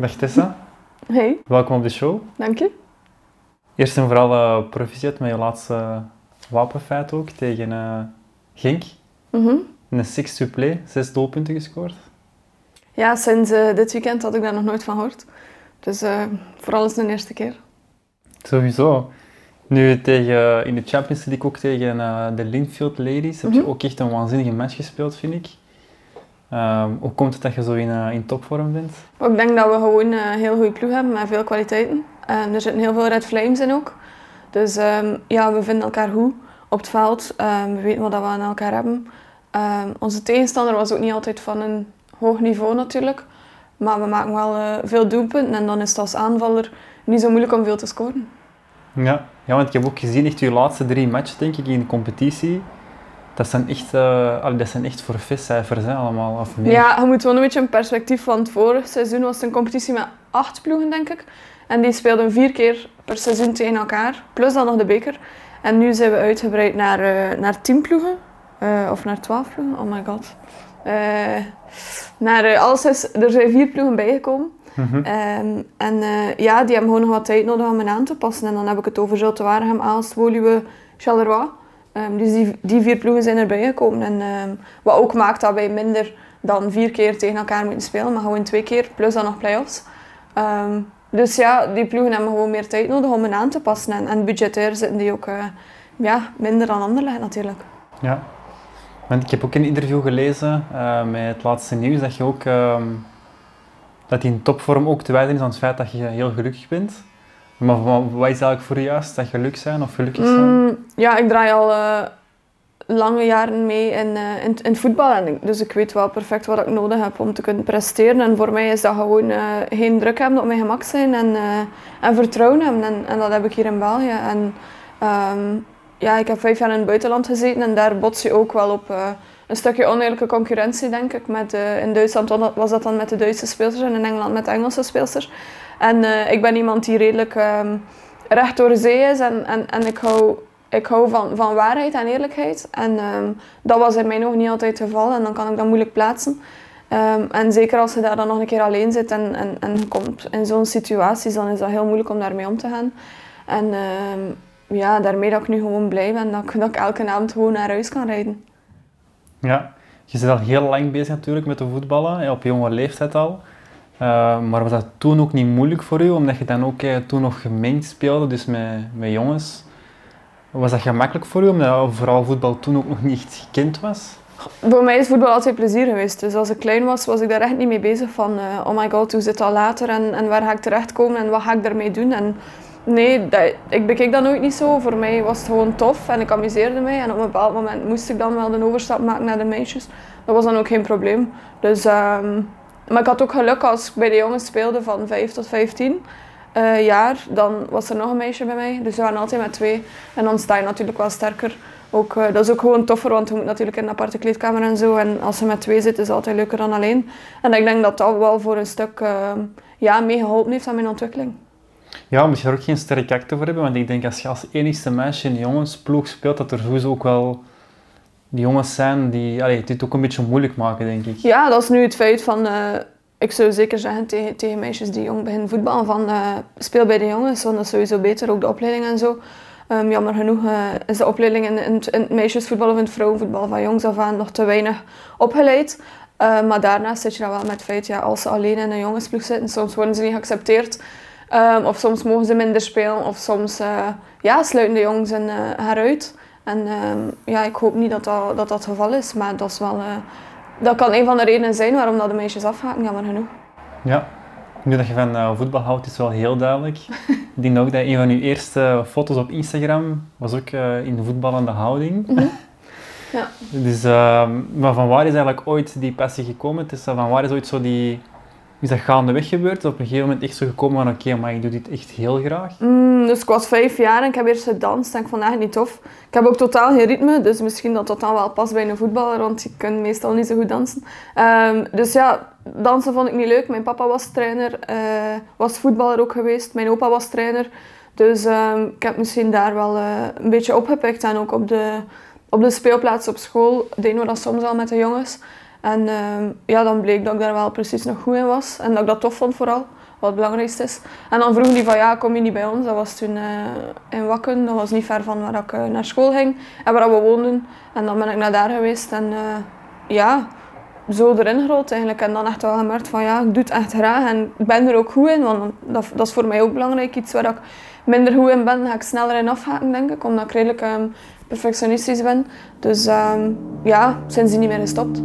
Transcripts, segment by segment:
Dag Tessa, Hey, welkom op de show. dank je. Eerst en vooral eh proficiat met je laatste wapenfeit ook tegen eh, Genk. Mhm. Een six to play, zes doelpunten gescoord. Ja, sinds eh, dit weekend had ik daar nog nooit van gehoord. Dus vooral is het de eerste keer. Sowieso. Nu tegen, in de Champions League ook tegen de Linfield Ladies heb je Mhm. ook echt een waanzinnige match gespeeld, vind ik. Ehm, hoe komt het dat je zo in, eh, in topvorm bent? Ik denk dat we gewoon een heel goede ploeg hebben met veel kwaliteiten. En er zitten heel veel red flames in ook. Dus ehm, ja, we vinden elkaar goed op het veld. We weten wat we aan elkaar hebben. Onze tegenstander was ook niet altijd van een hoog niveau natuurlijk. Maar we maken wel eh, veel doelpunten en dan is het als aanvaller niet zo moeilijk om veel te scoren. Ja. ja, want ik heb ook gezien, echt je laatste drie matches, denk ik, in de competitie. Dat zijn echt, eh allee, dat zijn echt forfaitcijfers, hè, allemaal. Of meer. Ja, je moet wel een beetje een perspectief van het vorige seizoen was het een competitie met acht ploegen, denk ik. En die speelden vier keer per seizoen tegen elkaar, plus dan nog de beker. En nu zijn we uitgebreid naar, eh, naar tien ploegen, Eh, of naar twaalf ploegen, oh my god. Naar, alles is, er zijn vier ploegen bijgekomen. Ehm, en ja, die hebben gewoon nog wat tijd nodig om hen aan te passen. En dan heb ik het over Zulte Waregem, Aalst, Woluwe, Charleroi. Ehm, dus die, die vier ploegen zijn erbij gekomen. En, ehm, wat ook maakt dat wij minder dan vier keer tegen elkaar moeten spelen, maar gewoon twee keer, plus dan nog play-offs. Ehm, dus ja, die ploegen hebben gewoon meer tijd nodig om hen aan te passen. En, en budgetair zitten die ook eh, ja, minder dan Anderlecht natuurlijk. Ja. Want ik heb ook een interview gelezen eh, met het laatste nieuws dat je ook dat in topvorm ook te wijten is aan het feit dat je heel gelukkig bent. Maar wa- wat is eigenlijk voor je juist dat geluk zijn of gelukkig zijn? Mm, ja, ik draai al eh, lange jaren mee in, eh, in, in voetbal. En dus ik weet wel perfect wat ik nodig heb om te kunnen presteren. En voor mij is dat gewoon eh, geen druk hebben, op mijn gemak zijn en, en vertrouwen hebben. En, en dat heb ik hier in België. En, ehm, ja, ik heb vijf jaar in het buitenland gezeten en daar bots je ook wel op een stukje oneerlijke concurrentie, denk ik. Met, in Duitsland was dat dan met de Duitse speelsters en in Engeland met de Engelse speelsters. En eh, ik ben iemand die redelijk ehm, recht door zee is en, en, en ik hou, ik hou van, van waarheid en eerlijkheid. En ehm, dat was in mijn ogen niet altijd het geval en dan kan ik dat moeilijk plaatsen. Ehm, en zeker als je daar dan nog een keer alleen zit en, en, en komt in zo'n situatie, dan is dat heel moeilijk om daarmee om te gaan. En ja, daarmee dat ik nu gewoon blij ben dat ik, dat ik elke avond gewoon naar huis kan rijden. Ja, je bent al heel lang bezig natuurlijk met de voetballen, op jonge leeftijd al. Eh, maar was dat toen ook niet moeilijk voor u, omdat je dan ook eh, toen nog gemengd speelde, dus met, met jongens? Was dat gemakkelijk voor u, omdat vooral voetbal toen ook nog niet gekend was? Voor mij is voetbal altijd plezier geweest. Dus als ik klein was, was ik daar echt niet mee bezig van eh, oh my god, hoe zit dat later en, en waar ga ik terechtkomen en wat ga ik daarmee doen. En nee, dat, ik bekeek dat nooit niet zo. Voor mij was het gewoon tof en ik amuseerde mij. En op een bepaald moment moest ik dan wel de overstap maken naar de meisjes. Dat was dan ook geen probleem. Dus, ehm, maar ik had ook geluk als ik bij de jongens speelde van 5 tot 15 eh, jaar. Dan was er nog een meisje bij mij. Dus we waren altijd met twee. En dan sta je natuurlijk wel sterker. Ook, eh, dat is ook gewoon toffer, want je moet natuurlijk in een aparte kleedkamer en zo. En als je met twee zit, is het altijd leuker dan alleen. En ik denk dat dat wel voor een stuk eh, ja, meegeholpen heeft aan mijn ontwikkeling. Ja, moet je er ook geen sterk karakter voor hebben, want ik denk als je als enigste meisje in de jongensploeg speelt, dat er sowieso ook wel die jongens zijn die allee, dit ook een beetje moeilijk maken, denk ik. Ja, dat is nu het feit van... eh, ik zou zeker zeggen tegen, tegen meisjes die jong beginnen voetballen van eh, speel bij de jongens, want dat is sowieso beter, ook de opleiding en zo. Ehm, jammer genoeg eh, is de opleiding in, in, het- het meisjesvoetbal of in het vrouwenvoetbal van jongs af aan nog te weinig opgeleid. Eh, maar daarnaast zit je dan wel met het feit, ja, als ze alleen in een jongensploeg zitten, soms worden ze niet geaccepteerd. Ehm, of soms mogen ze minder spelen, of soms ja, sluiten de jongens hen, haar. En ehm, ja, ik hoop niet dat dat, dat dat het geval is, maar dat is wel... eh, dat kan een van de redenen zijn waarom dat de meisjes afhaken, jammer genoeg. Ja. Nu dat je van eh, voetbal houdt, is wel heel duidelijk. ik denk ook dat een van uw eerste foto's op Instagram was ook eh, in de voetballende houding. Ja. Dus, ehm, maar van waar is eigenlijk ooit die passie gekomen? Het is, van waar is ooit zo die... Is dat gaandeweg gebeurd? Op een gegeven moment echt zo gekomen van oké, maar ik doe dit echt heel graag. Mm, dus ik was vijf jaar en ik heb eerst gedanst en ik vond niet tof. Ik heb ook totaal geen ritme, dus misschien dat dat dan wel past bij een voetballer, want ik kan meestal niet zo goed dansen. Ehm, dus ja, dansen vond ik niet leuk. Mijn papa was trainer, eh, was voetballer ook geweest. Mijn opa was trainer. Dus ehm, ik heb misschien daar wel eh, een beetje opgepikt en ook op de, op de speelplaats op school deden we dat soms al met de jongens. En ehm, ja, dan bleek dat ik daar wel precies nog goed in was en dat ik dat tof vond vooral. wat het belangrijkste is. En dan vroegen die van ja, kom je niet bij ons? Dat was toen uh, in Wakken, dat was niet ver van waar ik uh, naar school ging en waar we woonden. En dan ben ik naar daar geweest en uh, ja, zo erin gerold eigenlijk. En dan echt wel gemerkt van ja, ik doe het echt graag en ik ben er ook goed in, want dat, dat is voor mij ook belangrijk. Iets waar ik minder goed in ben, ga ik sneller in afhaken denk ik, omdat ik redelijk um, perfectionistisch ben. Dus um, ja, sindsdien niet meer gestopt.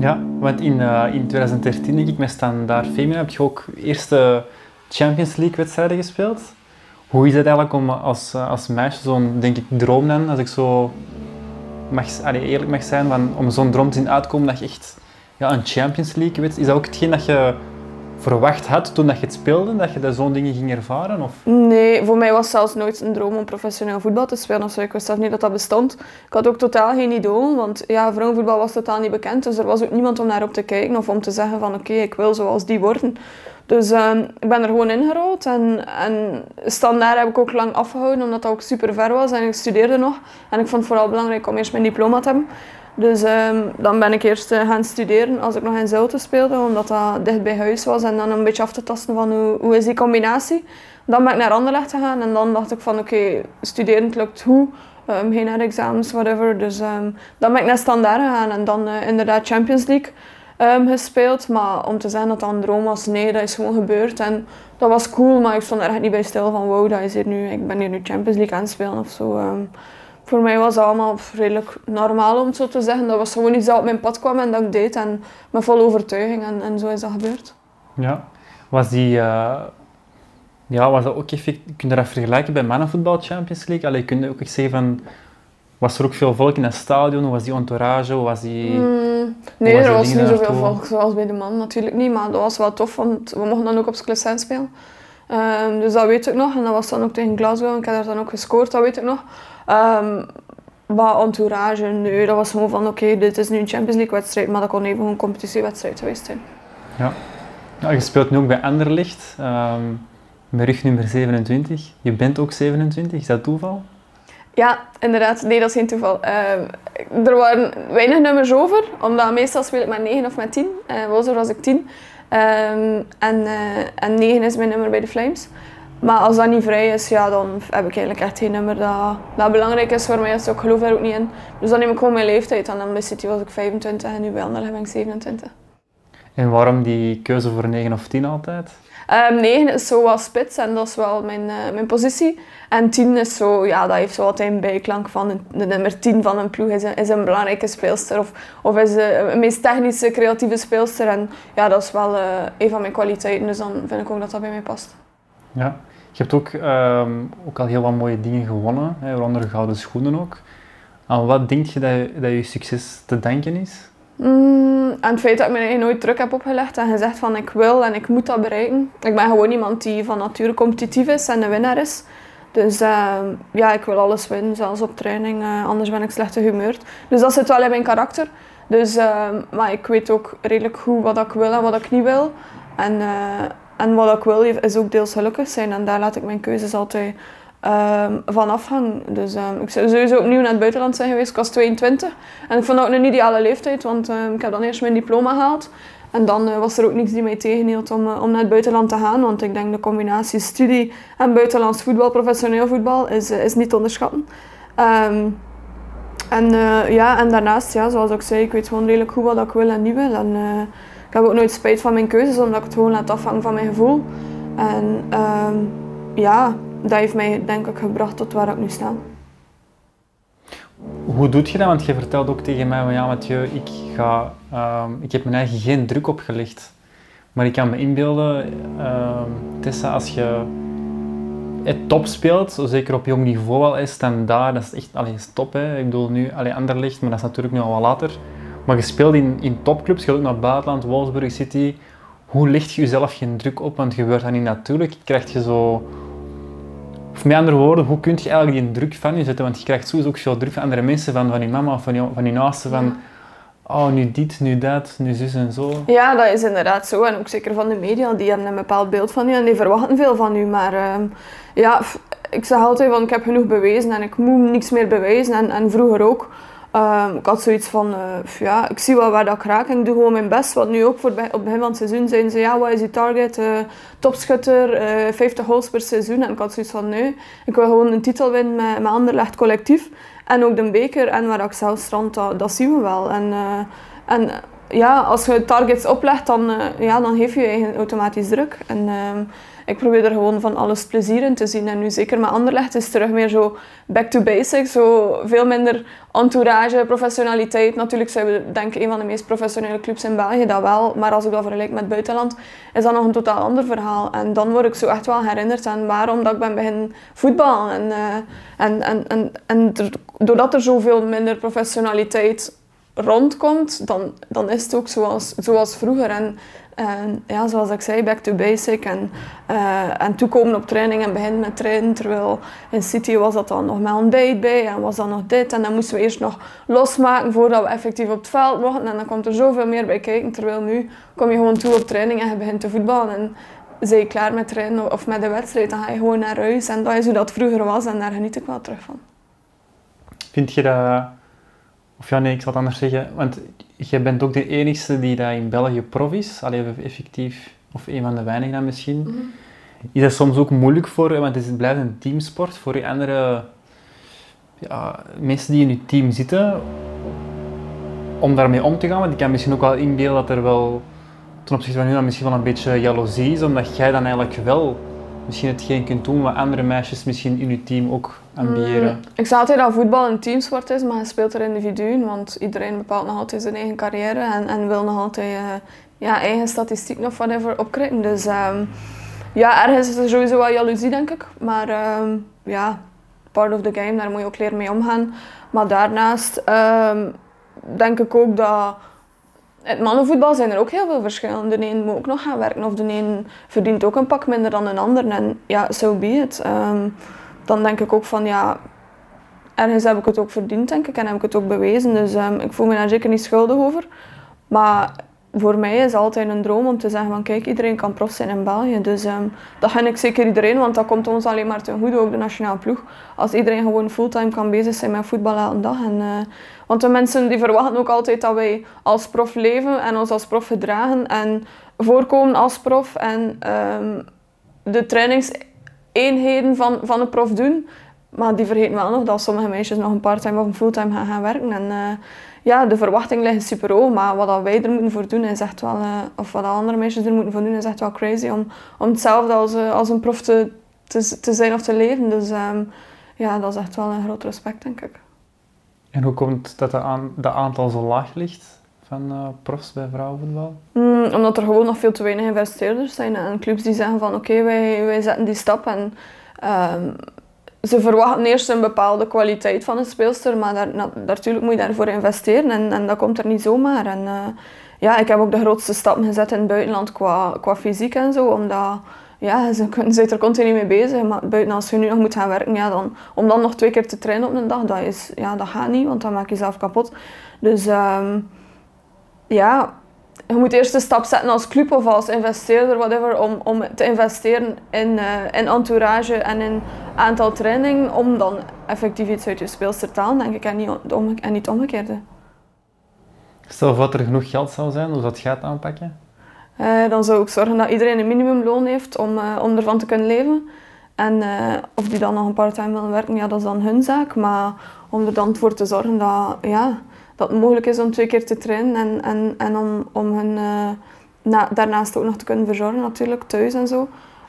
Ja, want in, uh, in 2013 denk ik met Standaard Femina heb je ook eerste Champions League wedstrijden gespeeld. Hoe is het eigenlijk om als, als meisje zo'n, denk ik, droom dan, als ik zo mag, allee, eerlijk mag zijn, van, om zo'n droom te zien uitkomen dat je echt ja, een Champions League weet. Is dat ook hetgeen dat je verwacht had toen dat je het speelde, dat je dat zo'n dingen ging ervaren? Of? Nee, voor mij was zelfs nooit een droom om professioneel voetbal te spelen. Of Ik wist zelfs niet dat dat bestond. Ik had ook totaal geen idool, want ja, vrouwenvoetbal was totaal niet bekend. Dus er was ook niemand om naar op te kijken of om te zeggen van oké, ik wil zoals die worden. Dus uh, ik ben er gewoon ingerold en, en standaard heb ik ook lang afgehouden omdat dat ook super ver was en ik studeerde nog. En ik vond het vooral belangrijk om eerst mijn diploma te hebben. Dus um, dan ben ik eerst uh, gaan studeren als ik nog in Zulte speelde, omdat dat dicht bij huis was. En dan een beetje af te tasten van hoe, hoe is die combinatie. Dan ben ik naar Anderlecht gegaan en dan dacht ik van oké, studeren lukt hoe. Um, geen examens, whatever. Dus um, dan ben ik naar Standaard gegaan en dan uh, inderdaad Champions League gespeeld. Maar om te zeggen dat dat een droom was, nee, dat is gewoon gebeurd. En dat was cool, maar ik stond er echt niet bij stil van wow, dat is hier nu, ik ben hier nu Champions League aan het spelen of zo voor mij was dat allemaal redelijk normaal om het zo te zeggen. Dat was gewoon iets dat op mijn pad kwam en dat ik deed. En met volle overtuiging en, en zo is dat gebeurd. Ja. Was die... Uh, ja, was dat ook effect, kun je dat vergelijken bij mannenvoetbal Champions League? Allee, kun je ook echt zeggen van... Was er ook veel volk in het stadion? Hoe was die entourage? Hoe was die... Mm, nee, er was niet zoveel volk zoals bij de man natuurlijk niet. Maar dat was wel tof, want we mochten dan ook op Sclessin spelen. Um, dus dat weet ik nog. En dat was dan ook tegen Glasgow. En ik heb daar dan ook gescoord, dat weet ik nog. Um, maar entourage, nee, dat was gewoon van oké, dit is nu een Champions League wedstrijd, maar dat kon even een competitiewedstrijd geweest zijn. Ja. ja je speelt nu ook bij Anderlicht, um, met rug nummer 27. Je bent ook 27, is dat toeval? Ja, inderdaad. Nee, dat is geen toeval. Uh, er waren weinig nummers over, omdat meestal speel ik met 9 of met 10. Uh, zo was ik 10. Um, en, uh, en 9 is mijn nummer bij de Flames. Maar als dat niet vrij is, ja, dan heb ik eigenlijk echt geen nummer dat, dat belangrijk is voor mij. Dus ik geloof daar ook niet in. Dus dan neem ik gewoon mijn leeftijd. En dan bij City was ik 25 en nu bij Anderlecht ben ik 27. En waarom die keuze voor 9 of 10 altijd? Um, ehm, 9 is zo wat spits en dat is wel mijn, uh, mijn positie. En 10 is zo, ja, dat heeft zo altijd een bijklank van een, de nummer 10 van een ploeg is een, is een belangrijke speelster. Of, of is een, een meest technische, creatieve speelster. En ja, dat is wel uh, een van mijn kwaliteiten. Dus dan vind ik ook dat dat bij mij past. Ja, je hebt ook, um, ook al heel wat mooie dingen gewonnen, hè, waaronder gouden schoenen ook. Aan wat denk je dat, dat je succes te danken is? Mm, aan het feit dat ik me nooit druk heb opgelegd en gezegd van ik wil en ik moet dat bereiken. Ik ben gewoon iemand die van nature competitief is en een winnaar is. Dus uh, ja, ik wil alles winnen, zelfs op training, uh, anders ben ik slecht gehumeurd. Dus dat zit wel in mijn karakter. Dus, uh, maar ik weet ook redelijk goed wat ik wil en wat ik niet wil. En, eh, en wat ik wil is ook deels gelukkig zijn en daar laat ik mijn keuzes altijd um, van afhangen. Dus um, ik zou sowieso opnieuw naar het buitenland zijn geweest. Ik was 22 en ik vond dat ook een ideale leeftijd, want um, ik heb dan eerst mijn diploma gehaald. En dan uh, was er ook niets die mij tegenhield om, uh, om naar het buitenland te gaan. Want ik denk de combinatie studie en buitenlands voetbal, professioneel voetbal, is, uh, is niet te onderschatten. en, ja, en daarnaast, ja, zoals ik zei, ik weet gewoon redelijk goed wat ik wil en niet wil. Ik heb ook nooit spijt van mijn keuzes, omdat ik het gewoon laat afhangen van mijn gevoel. En um, ja, dat heeft mij denk ik gebracht tot waar ik nu sta. Hoe doet je dat? Want je vertelt ook tegen mij van ja, Mathieu, ik, ga, um, ik heb mijn eigen geen druk opgelegd. Maar ik kan me inbeelden, um, Tessa, als je het top speelt, zo zeker op jong niveau al is, dan daar, dat is echt alleen top. Hè. Ik bedoel nu alleen Anderlicht, maar dat is natuurlijk nu al wat later. Maar je speelt in, in topclubs, je gaat ook naar het buitenland, Wolfsburg City. Hoe ligt je jezelf geen druk op? Want gebeurt dat niet natuurlijk. Krijg je zo... Of met andere woorden, hoe kun je eigenlijk die druk van je zetten? Want je krijgt sowieso ook veel druk van andere mensen, van, van je mama of van je, van je naasten, van... Oh, nu dit, nu dat, nu zus en zo. Ja, dat is inderdaad zo. En ook zeker van de media, die hebben een bepaald beeld van u en die verwachten veel van u. Maar uh, ja, ik zeg altijd van ik heb genoeg bewezen en ik moet niks meer bewijzen. En, en vroeger ook. Ehm, ik had zoiets van, uh, ja, ik zie wel waar dat ik raak en ik doe gewoon mijn best. Want nu ook voor op het begin van het seizoen zeiden ze, ja, wat is je target? Uh, topschutter, 50 goals per seizoen. En ik had zoiets van, nee, ik wil gewoon een titel winnen met, met Anderlecht collectief. En ook de beker en waar ik zelf strand, dat, zien we wel. En, en ja, als je targets oplegt, dan, ja, dan geef je je eigen automatisch druk. En, ehm, ik probeer er gewoon van alles plezier in te zien. En nu zeker met Anderlecht is het terug meer zo back to basics. Zo veel minder entourage, professionaliteit. Natuurlijk zijn we denk ik een van de meest professionele clubs in België, dat wel. Maar als ik dat vergelijk met het buitenland, is dat nog een totaal ander verhaal. En dan word ik zo echt wel herinnerd aan waarom dat ik ben begin voetballen. En, uh, en, en, en, en doordat er zoveel minder professionaliteit rondkomt, dan, dan is het ook zoals, zoals vroeger. En ja, zoals ik zei, back to basic. En, uh, en toekomen op training en beginnen met trainen. Terwijl in City was dat dan nog met ontbijt bij en was dat nog dit. En dan moesten we eerst nog losmaken voordat we effectief op het veld mochten. En dan komt er zoveel meer bij kijken. Terwijl nu kom je gewoon toe op training en je begint te voetballen. En zijn je klaar met trainen of met de wedstrijd, dan ga je gewoon naar huis. En dat is hoe dat vroeger was en daar geniet ik wel terug van. Vind je dat... Of ja, nee, ik zal het anders zeggen. Want jij bent ook de enige die daar in België prof is, alleen effectief, of een van de weinigen dan misschien. Mhm. Is dat soms ook moeilijk voor, want het blijft een teamsport, voor je andere ja, mensen die in je team zitten, om daarmee om te gaan? Want ik kan misschien ook wel inbeelden dat er wel ten opzichte van nu dan misschien wel een beetje jaloezie is, omdat jij dan eigenlijk wel misschien hetgeen kunt doen wat andere meisjes misschien in je team ook ambiëren? Mm, ik zou altijd dat voetbal een teamsport is, maar je speelt er individuen, want iedereen bepaalt nog altijd zijn eigen carrière en, en wil nog altijd uh, ja, eigen statistiek of whatever opkrijgen. Dus um, ja, ergens is er sowieso wel jaloezie, denk ik. Maar um, ja, part of the game, daar moet je ook leren mee omgaan. Maar daarnaast um, denk ik ook dat het mannenvoetbal zijn er ook heel veel verschillen. De een moet ook nog gaan werken of de een verdient ook een pak minder dan een ander. En ja, so be it. Um, dan denk ik ook van ja, ergens heb ik het ook verdiend denk ik en heb ik het ook bewezen. Dus um, ik voel me daar zeker niet schuldig over. Maar voor mij is altijd een droom om te zeggen van kijk, iedereen kan prof zijn in België. Dus um, dat gun ik zeker iedereen, want dat komt ons alleen maar ten goede, ook de nationale ploeg. Als iedereen gewoon fulltime kan bezig zijn met voetbal elke dag. En, uh, want de mensen die verwachten ook altijd dat wij als prof leven en ons als prof gedragen en voorkomen als prof en um, de trainingseenheden van, van de prof doen. Maar die vergeten wel nog dat sommige meisjes nog een part-time of een fulltime gaan, werken. En, uh, ja, de verwachting ligt super hoog, maar wat wij er moeten voor doen is echt wel, uh, of wat andere meisjes er moeten voor doen, is echt wel crazy om, om hetzelfde als, uh, als een prof te, te, te, zijn of te leven. Dus um, ja, dat is echt wel een groot respect, denk ik. En hoe komt het dat de, aantal zo laag ligt van uh, profs bij vrouwenvoetbal? Mm, omdat er gewoon nog veel te weinig investeerders zijn en clubs die zeggen van oké, wij, wij zetten die stap en um, ze verwachten eerst een bepaalde kwaliteit van een speelster, maar daar, natuurlijk moet je daarvoor investeren en, en dat komt er niet zomaar. En, uh, ja, ik heb ook de grootste stappen gezet in het buitenland qua, qua fysiek en zo, omdat ja, ze zijn er continu mee bezig. Maar buiten als je nu nog moet gaan werken, ja, dan, om dan nog twee keer te trainen op een dag, dat, is, ja, dat gaat niet, want dan maak je jezelf kapot. Dus um, ja, je moet eerst een stap zetten als club of als investeerder, whatever, om, om te investeren in, uh, in entourage en in aantal training, om dan effectief iets uit je speelster te halen, denk ik, en niet, om, en niet omgekeerde. Stel dat er genoeg geld zou zijn, hoe dat gaat aanpakken? Uh, dan zou ik zorgen dat iedereen een minimumloon heeft om, uh, om ervan te kunnen leven. En of die dan nog een part-time willen werken, ja, dat is dan hun zaak. Maar om er dan voor te zorgen dat, ja, dat het mogelijk is om twee keer te trainen en, en, en om, om hun na, daarnaast ook nog te kunnen verzorgen natuurlijk, thuis en zo.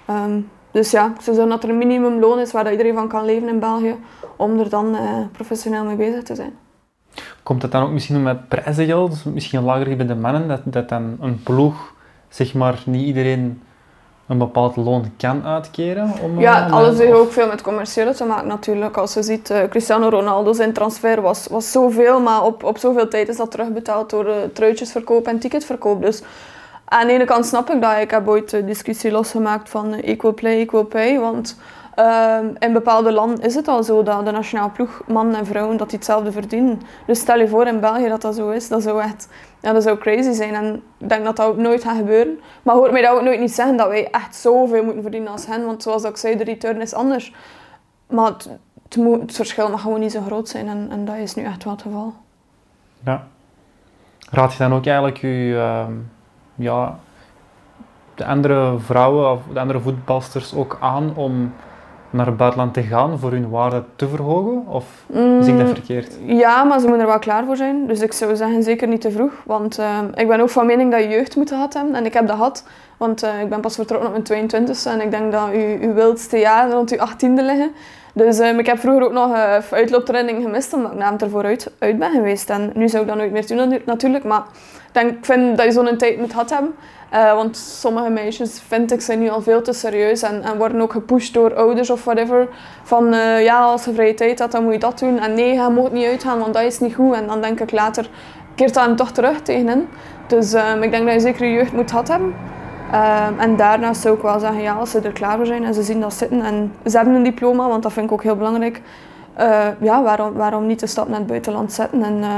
Um, dus ja, ze zorgen dat er een minimumloon is waar dat iedereen van kan leven in België, om er dan professioneel mee bezig te zijn. Komt het dan ook misschien met prijzengeld, misschien lager bij de mannen, dat, dat dan een ploeg zeg maar, niet iedereen een bepaald loon kan uitkeren? Om, ja, uh, alles heeft ook veel met commerciële te maken natuurlijk. Als je ziet, uh, Cristiano Ronaldo zijn transfer was, was zoveel, maar op, op zoveel tijd is dat terugbetaald door uh, truitjesverkoop en ticketverkoop. Dus aan de ene kant snap ik dat. Ik heb ooit de discussie losgemaakt van equal play, equal pay. Want Ehm, in bepaalde landen is het al zo dat de nationale ploeg, mannen en vrouwen, dat hetzelfde verdienen. Dus stel je voor in België dat dat zo is, dat zou echt ja, dat zou crazy zijn. En ik denk dat dat ook nooit gaat gebeuren. Maar hoort mij dat ook nooit niet zeggen dat wij echt zoveel moeten verdienen als hen. Want zoals ik zei, de return is anders. Maar het, het, verschil mag gewoon niet zo groot zijn en, en dat is nu echt wel het geval. Ja. Raad je dan ook eigenlijk je, ehm, ja, de andere vrouwen of de andere voetbalsters ook aan om naar het buitenland te gaan voor hun waarde te verhogen? Of zie ik dat Mm, verkeerd? Ja, maar ze moeten er wel klaar voor zijn. Dus ik zou zeggen, zeker niet te vroeg. Want ehm, ik ben ook van mening dat je jeugd moet gehad hebben. En ik heb dat gehad. Want eh, ik ben pas vertrokken op mijn 22e. En ik denk dat je, je wildste jaren rond je 18e liggen. Dus ehm, ik heb vroeger ook nog uh, uitlooptraining gemist. Omdat ik namelijk ervoor uit, uit ben geweest. En nu zou ik dat nooit meer doen natu- natuurlijk. Maar ik, denk, ik vind dat je zo'n tijd moet gehad hebben. Eh, want sommige meisjes, vind ik, zijn nu al veel te serieus. En, en worden ook gepusht door ouders of whatever. Van eh, ja, als je vrije tijd had, dan moet je dat doen. En nee, je mag niet uitgaan, want dat is niet goed. En dan denk ik later, keert dat hem toch terug tegenin. Dus ehm, ik denk dat je zeker je jeugd moet gehad hebben. Ehm, en daarnaast zou ik wel zeggen, ja, als ze er klaar voor zijn en ze zien dat zitten en ze hebben een diploma, want dat vind ik ook heel belangrijk. eh, ja, waarom, waarom niet de stap naar het buitenland zetten? En, eh,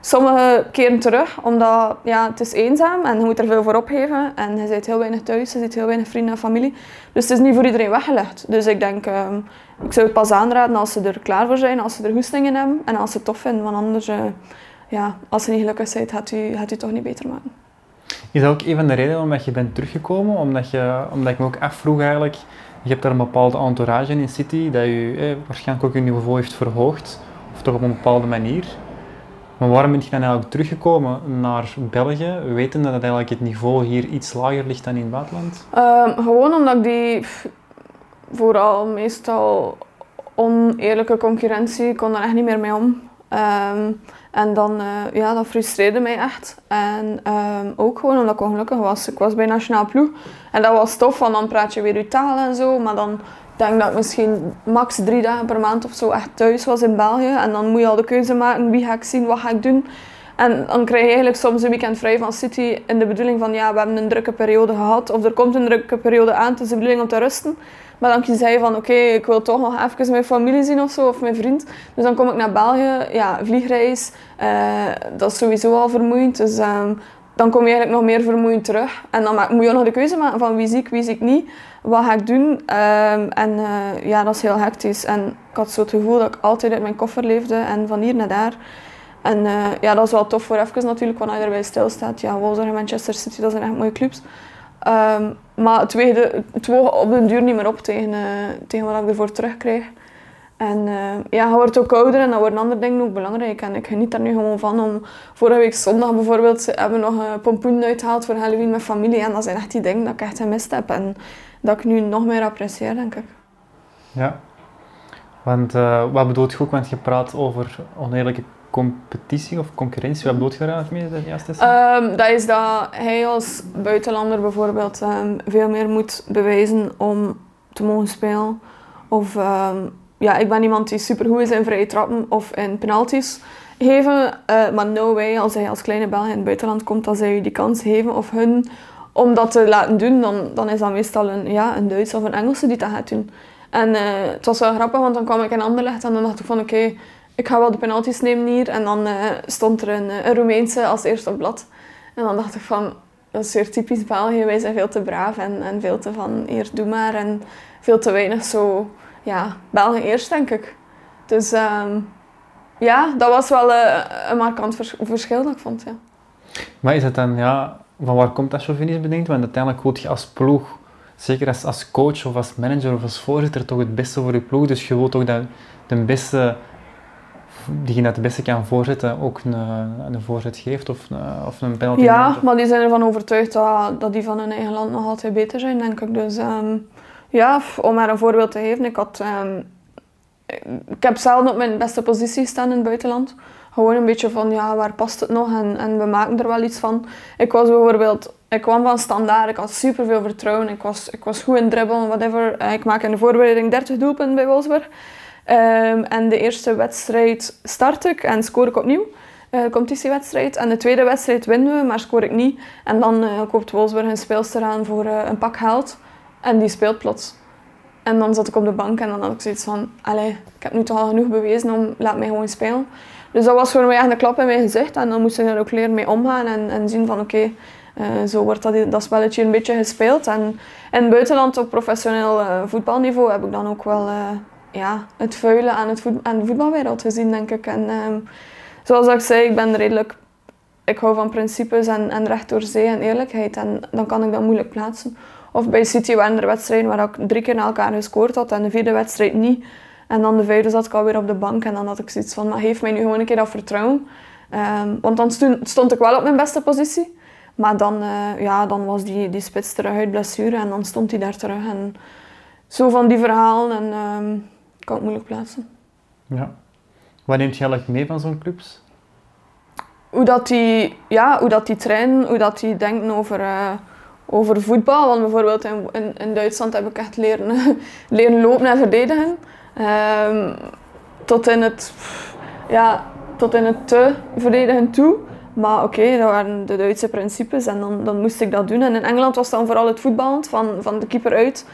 Sommigen keren terug, omdat ja, het is eenzaam en je moet er veel voor opgeven. En je zit heel weinig thuis, je ziet heel weinig vrienden en familie. Dus het is niet voor iedereen weggelegd. Dus ik denk, ehm, ik zou het pas aanraden als ze er klaar voor zijn, als ze er goesting in hebben en als ze het tof vinden. Want anders, eh, ja, als je niet gelukkig bent, gaat u, gaat u het toch niet beter maken. Is dat ook een van de redenen waarom je bent teruggekomen? Omdat, je, omdat ik me ook afvroeg eigenlijk, je hebt daar een bepaalde entourage in City dat je eh, waarschijnlijk ook je niveau heeft verhoogd. Of toch op een bepaalde manier. Maar waarom ben je dan eigenlijk teruggekomen naar België, wetende dat eigenlijk het niveau hier iets lager ligt dan in het buitenland? Ehm, gewoon omdat die vooral meestal oneerlijke concurrentie, kon daar echt niet meer mee om. Ehm, en dan, eh, ja, dat frustreerde mij echt. En ehm, ook gewoon omdat ik ongelukkig was. Ik was bij Nationaal Ploeg en dat was tof, want dan praat je weer je taal en zo. Maar dan denk ik dat ik misschien max drie dagen per maand of zo echt thuis was in België. En dan moet je al de keuze maken, wie ga ik zien, wat ga ik doen. En dan krijg je eigenlijk soms een weekend vrij van City in de bedoeling van ja, we hebben een drukke periode gehad of er komt een drukke periode aan, het is de bedoeling om te rusten. Maar dan kies hij van oké, ik wil toch nog even mijn familie zien of zo, of mijn vriend. Dus dan kom ik naar België, ja, vliegreis, eh, dat is sowieso al vermoeiend. Dus ehm, dan kom je eigenlijk nog meer vermoeiend terug. En dan moet je ook nog de keuze maken van wie zie ik, wie zie ik niet. Wat ga ik doen? Ehm, en eh, ja, dat is heel hectisch. En ik had zo het gevoel dat ik altijd uit mijn koffer leefde en van hier naar daar. En eh, ja, dat is wel tof voor even natuurlijk, als je erbij stilstaat. Ja, Wolfsburg en Manchester City, dat zijn echt mooie clubs. Ehm, maar het woog op den duur niet meer op tegen, eh, tegen wat ik ervoor terugkrijg. En eh, ja, je wordt ook ouder en dan worden andere dingen ook belangrijk. En ik geniet daar nu gewoon van. Om, vorige week zondag bijvoorbeeld hebben we nog een pompoen uitgehaald voor Halloween met familie. En dat zijn echt die dingen dat ik echt gemist heb. En dat ik nu nog meer apprecieer, denk ik. Ja. Want wat bedoelt je ook, want je praat over oneerlijke competitie of concurrentie. Wat bedoelt je daar eigenlijk mee, dat juist is? Ehm, dat is dat hij als buitenlander bijvoorbeeld ehm, veel meer moet bewijzen om te mogen spelen. Of ehm, ja, ik ben iemand die supergoed is in vrije trappen of in penalties geven. eh, maar no way, als hij als kleine Belg in het buitenland komt, dat zij je die kans geven of hun om dat te laten doen, dan, dan is dat meestal een, ja, een Duits of een Engelse die dat gaat doen. En eh, het was wel grappig, want dan kwam ik in Anderlecht en dan dacht ik van oké, ik ga wel de penalties nemen hier. En dan eh, stond er een, eh, een Roemeense als eerste op blad. En dan dacht ik van, dat is weer typisch België. Wij zijn veel te braaf en, en veel te van, hier, doe maar. En veel te weinig zo, ja, België eerst, denk ik. Dus ehm, ja, dat was wel eh, een markant vers- verschil dat ik vond, ja. Maar is het dan, ja, van waar komt dat chauvinisme bedenkt? Want uiteindelijk wil je als ploeg, zeker als, als coach of als manager of als voorzitter, toch het beste voor je ploeg. Dus je wilt toch dat de beste, diegene dat het beste kan voorzetten, ook een, een voorzet geeft of, een- of een penalty Ja, neemt. maar die zijn ervan overtuigd dat, dat die van hun eigen land nog altijd beter zijn, denk ik. Dus ehm, ja, om maar een voorbeeld te geven. Ik, had, ehm, ik heb zelden op mijn beste positie staan in het buitenland. Gewoon een beetje van, ja, waar past het nog? En, en we maken er wel iets van. Ik was bijvoorbeeld, ik kwam van standaard, ik had superveel vertrouwen. Ik was, ik was goed in dribbelen, whatever. Eh, Ik maak in de voorbereiding 30 doelpunten bij Wolfsburg. Ehm, en de eerste wedstrijd start ik en scoor ik opnieuw. eh, competitiewedstrijd. En de tweede wedstrijd winnen we, maar scoor ik niet. En dan eh, koopt Wolfsburg een speelster aan voor eh, een pak geld. En die speelt plots. En dan zat ik op de bank en dan had ik zoiets van... Allee, ik heb nu toch al genoeg bewezen om... Laat mij gewoon spelen. Dus dat was voor mij echt een klap in mijn gezicht. En dan moest ik er ook leren mee omgaan en, en zien van... Oké, zo wordt dat, dat spelletje een beetje gespeeld. En in het buitenland op professioneel voetbalniveau heb ik dan ook wel... eh, ja, het vuile aan, het aan de voetbalwereld gezien, denk ik. En, ehm, zoals ik zei, ik ben redelijk... Ik hou van principes en, en recht door zee en eerlijkheid. En dan kan ik dat moeilijk plaatsen. Of bij City waren er wedstrijden waar ik drie keer na elkaar gescoord had en de vierde wedstrijd niet. En dan de vijfde zat ik alweer op de bank en dan had ik zoiets van, maar geef mij nu gewoon een keer dat vertrouwen. Ehm, want dan stond, stond, ik wel op mijn beste positie. Maar dan, uh, ja, dan was die, die spits terug uit blessure en dan stond hij daar terug. En zo van die verhalen en um, kan ik moeilijk plaatsen. Ja. Wat neemt je eigenlijk mee van zo'n clubs? Hoe dat die, ja, hoe dat die trainen, hoe dat die denken over, uh, over voetbal. Want bijvoorbeeld in, in, in, Duitsland heb ik echt leren, leren lopen en verdedigen. Um, tot in het, ja, tot in het te verdedigen toe. Maar oké, dat waren de Duitse principes en dan, dan moest ik dat doen. En in Engeland was dan vooral het voetballen van, van de keeper uit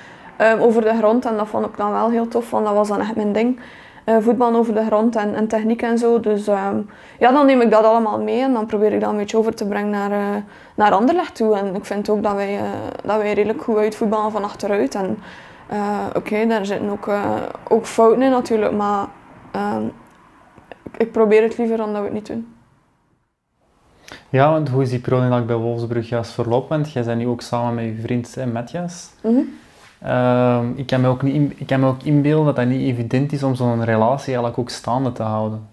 um, over de grond. En dat vond ik dan wel heel tof, want dat was dan echt mijn ding. Uh, voetballen over de grond en, en techniek en zo. Dus um, ja, dan neem ik dat allemaal mee en dan probeer ik dat een beetje over te brengen naar, uh, naar Anderlecht toe. En ik vind ook dat wij, uh, dat wij redelijk goed uit voetballen van achteruit. En oké, okay, daar zitten ook, ook fouten in natuurlijk, maar um, ik, ik probeer het liever dan dat we het niet doen. Ja, want hoe is die periode bij Wolfsburg juist verlopen? Want jij bent nu ook samen met je vriend Matthias. Mm -hmm. Uh, ik, kan me ook niet, ik kan me ook inbeelden dat dat niet evident is om zo'n relatie eigenlijk ook staande te houden.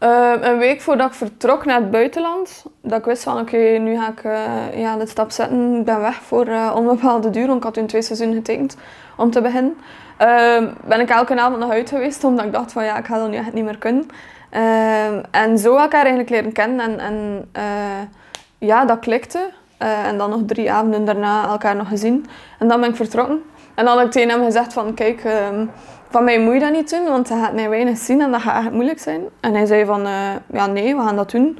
Uh, een week voordat ik vertrok naar het buitenland, dat ik wist van oké, nu ga ik uh, ja, de stap zetten, ik ben weg voor uh, onbepaalde duur, want ik had toen twee seizoenen getekend om te beginnen. Ehm, ben ik elke avond nog uit geweest, omdat ik dacht van ja, ik ga dat nu echt niet meer kunnen. En zo heb ik haar eigenlijk leren kennen en, en uh, ja, dat klikte. Uh, en dan nog drie avonden daarna elkaar nog gezien. En dan ben ik vertrokken. En dan had ik tegen hem gezegd van, kijk, um, van mij moet je dat niet doen, want hij gaat mij weinig zien en dat gaat echt moeilijk zijn. En hij zei van, uh, ja nee, we gaan dat doen.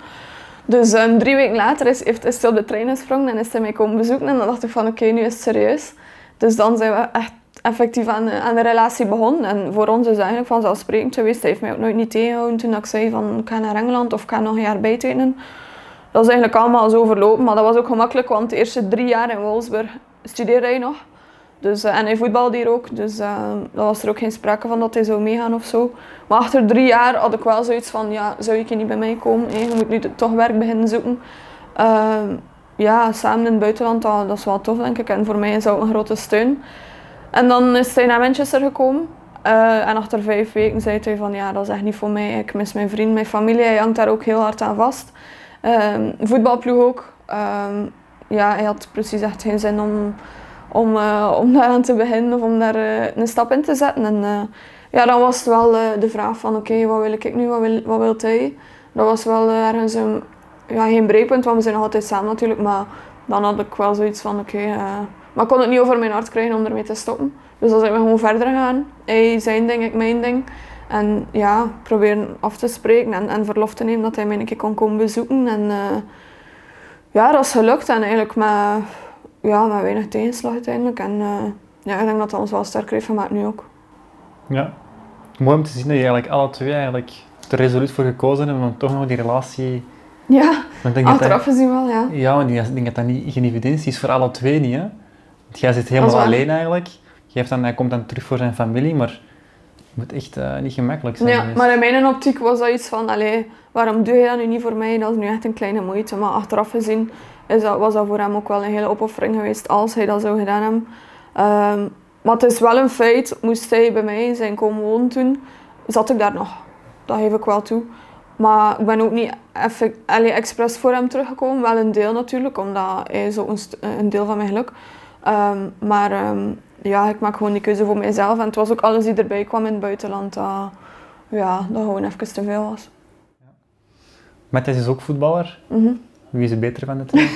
Dus um, drie weken later is, hij de trein gesprongen en is hij mij komen bezoeken. En dan dacht ik van, oké, nu is het serieus. Dus dan zijn we echt effectief aan, aan de relatie begonnen. En voor ons is het eigenlijk vanzelfsprekend geweest. Hij heeft mij ook nooit niet tegengehouden toen ik zei van ik ga naar Engeland of ik ga nog een jaar bijtekenen. Dat is eigenlijk allemaal zo verlopen, maar dat was ook gemakkelijk, want de eerste drie jaar in Wolfsburg studeerde hij nog. Dus, uh, en hij voetbalde hier ook, dus uh, dat was er ook geen sprake van dat hij zou meegaan of zo. Maar achter drie jaar had ik wel zoiets van, ja, zou je niet bij mij komen? Je moet nu toch werk beginnen zoeken. Uh, ja, samen in het buitenland, dat, is wel tof denk ik. En voor mij is dat ook een grote steun. En dan is hij naar Manchester gekomen. Uh, en achter vijf weken zei hij van ja, dat is echt niet voor mij. Ik mis mijn vriend, mijn familie. Hij hangt daar ook heel hard aan vast. Uh, voetbalploeg ook. Uh, ja, hij had precies echt geen zin om, om, uh, om daar aan te beginnen of om daar uh, een stap in te zetten. En ja, dan was het wel de vraag van oké, wat wil ik nu, wat wil, wat wil hij? Dat was wel ergens een, ja, geen breekpunt, want we zijn nog altijd samen natuurlijk. Maar dan had ik wel zoiets van oké, maar ik kon het niet over mijn hart krijgen om ermee te stoppen. Dus dan zijn we gewoon verder gegaan. Hij zijn ding, ik mijn ding. En ja, proberen af te spreken en, en verlof te nemen dat hij mij een keer kon komen bezoeken. En uh, ja, dat is gelukt. En eigenlijk met, ja, met weinig tegenslag uiteindelijk. En uh, ja, ik denk dat dat ons wel sterker heeft gemaakt nu ook. Ja, mooi om te zien dat je eigenlijk alle twee eigenlijk er resoluut voor gekozen hebben om toch nog die relatie... Ja, achteraf gezien wel, ja. Ja, want ik denk dat dat niet, geen evidentie is voor alle twee niet, hè. Jij zit helemaal alleen eigenlijk. Geeft dan, hij komt dan terug voor zijn familie, maar moet echt uh, niet gemakkelijk zijn. Ja, maar in mijn optiek was dat iets van, allee, waarom doe je dat nu niet voor mij? Dat is nu echt een kleine moeite. Maar achteraf gezien is dat, was dat voor hem ook wel een hele opoffering geweest als hij dat zou gedaan hebben. Um, maar het is wel een feit, moest hij bij mij zijn komen wonen toen, zat ik daar nog. Dat geef ik wel toe. Maar ik ben ook niet effect, allee, expres voor hem teruggekomen. Wel een deel natuurlijk, omdat hij is ook een, een deel van mijn geluk. Um, maar um, ja, ik maak gewoon die keuze voor mezelf. En het was ook alles die erbij kwam in het buitenland. Dat, ja, dat gewoon even te veel was. Ja. Matthias is ook voetballer. Mm -hmm. Wie is er beter van de twee?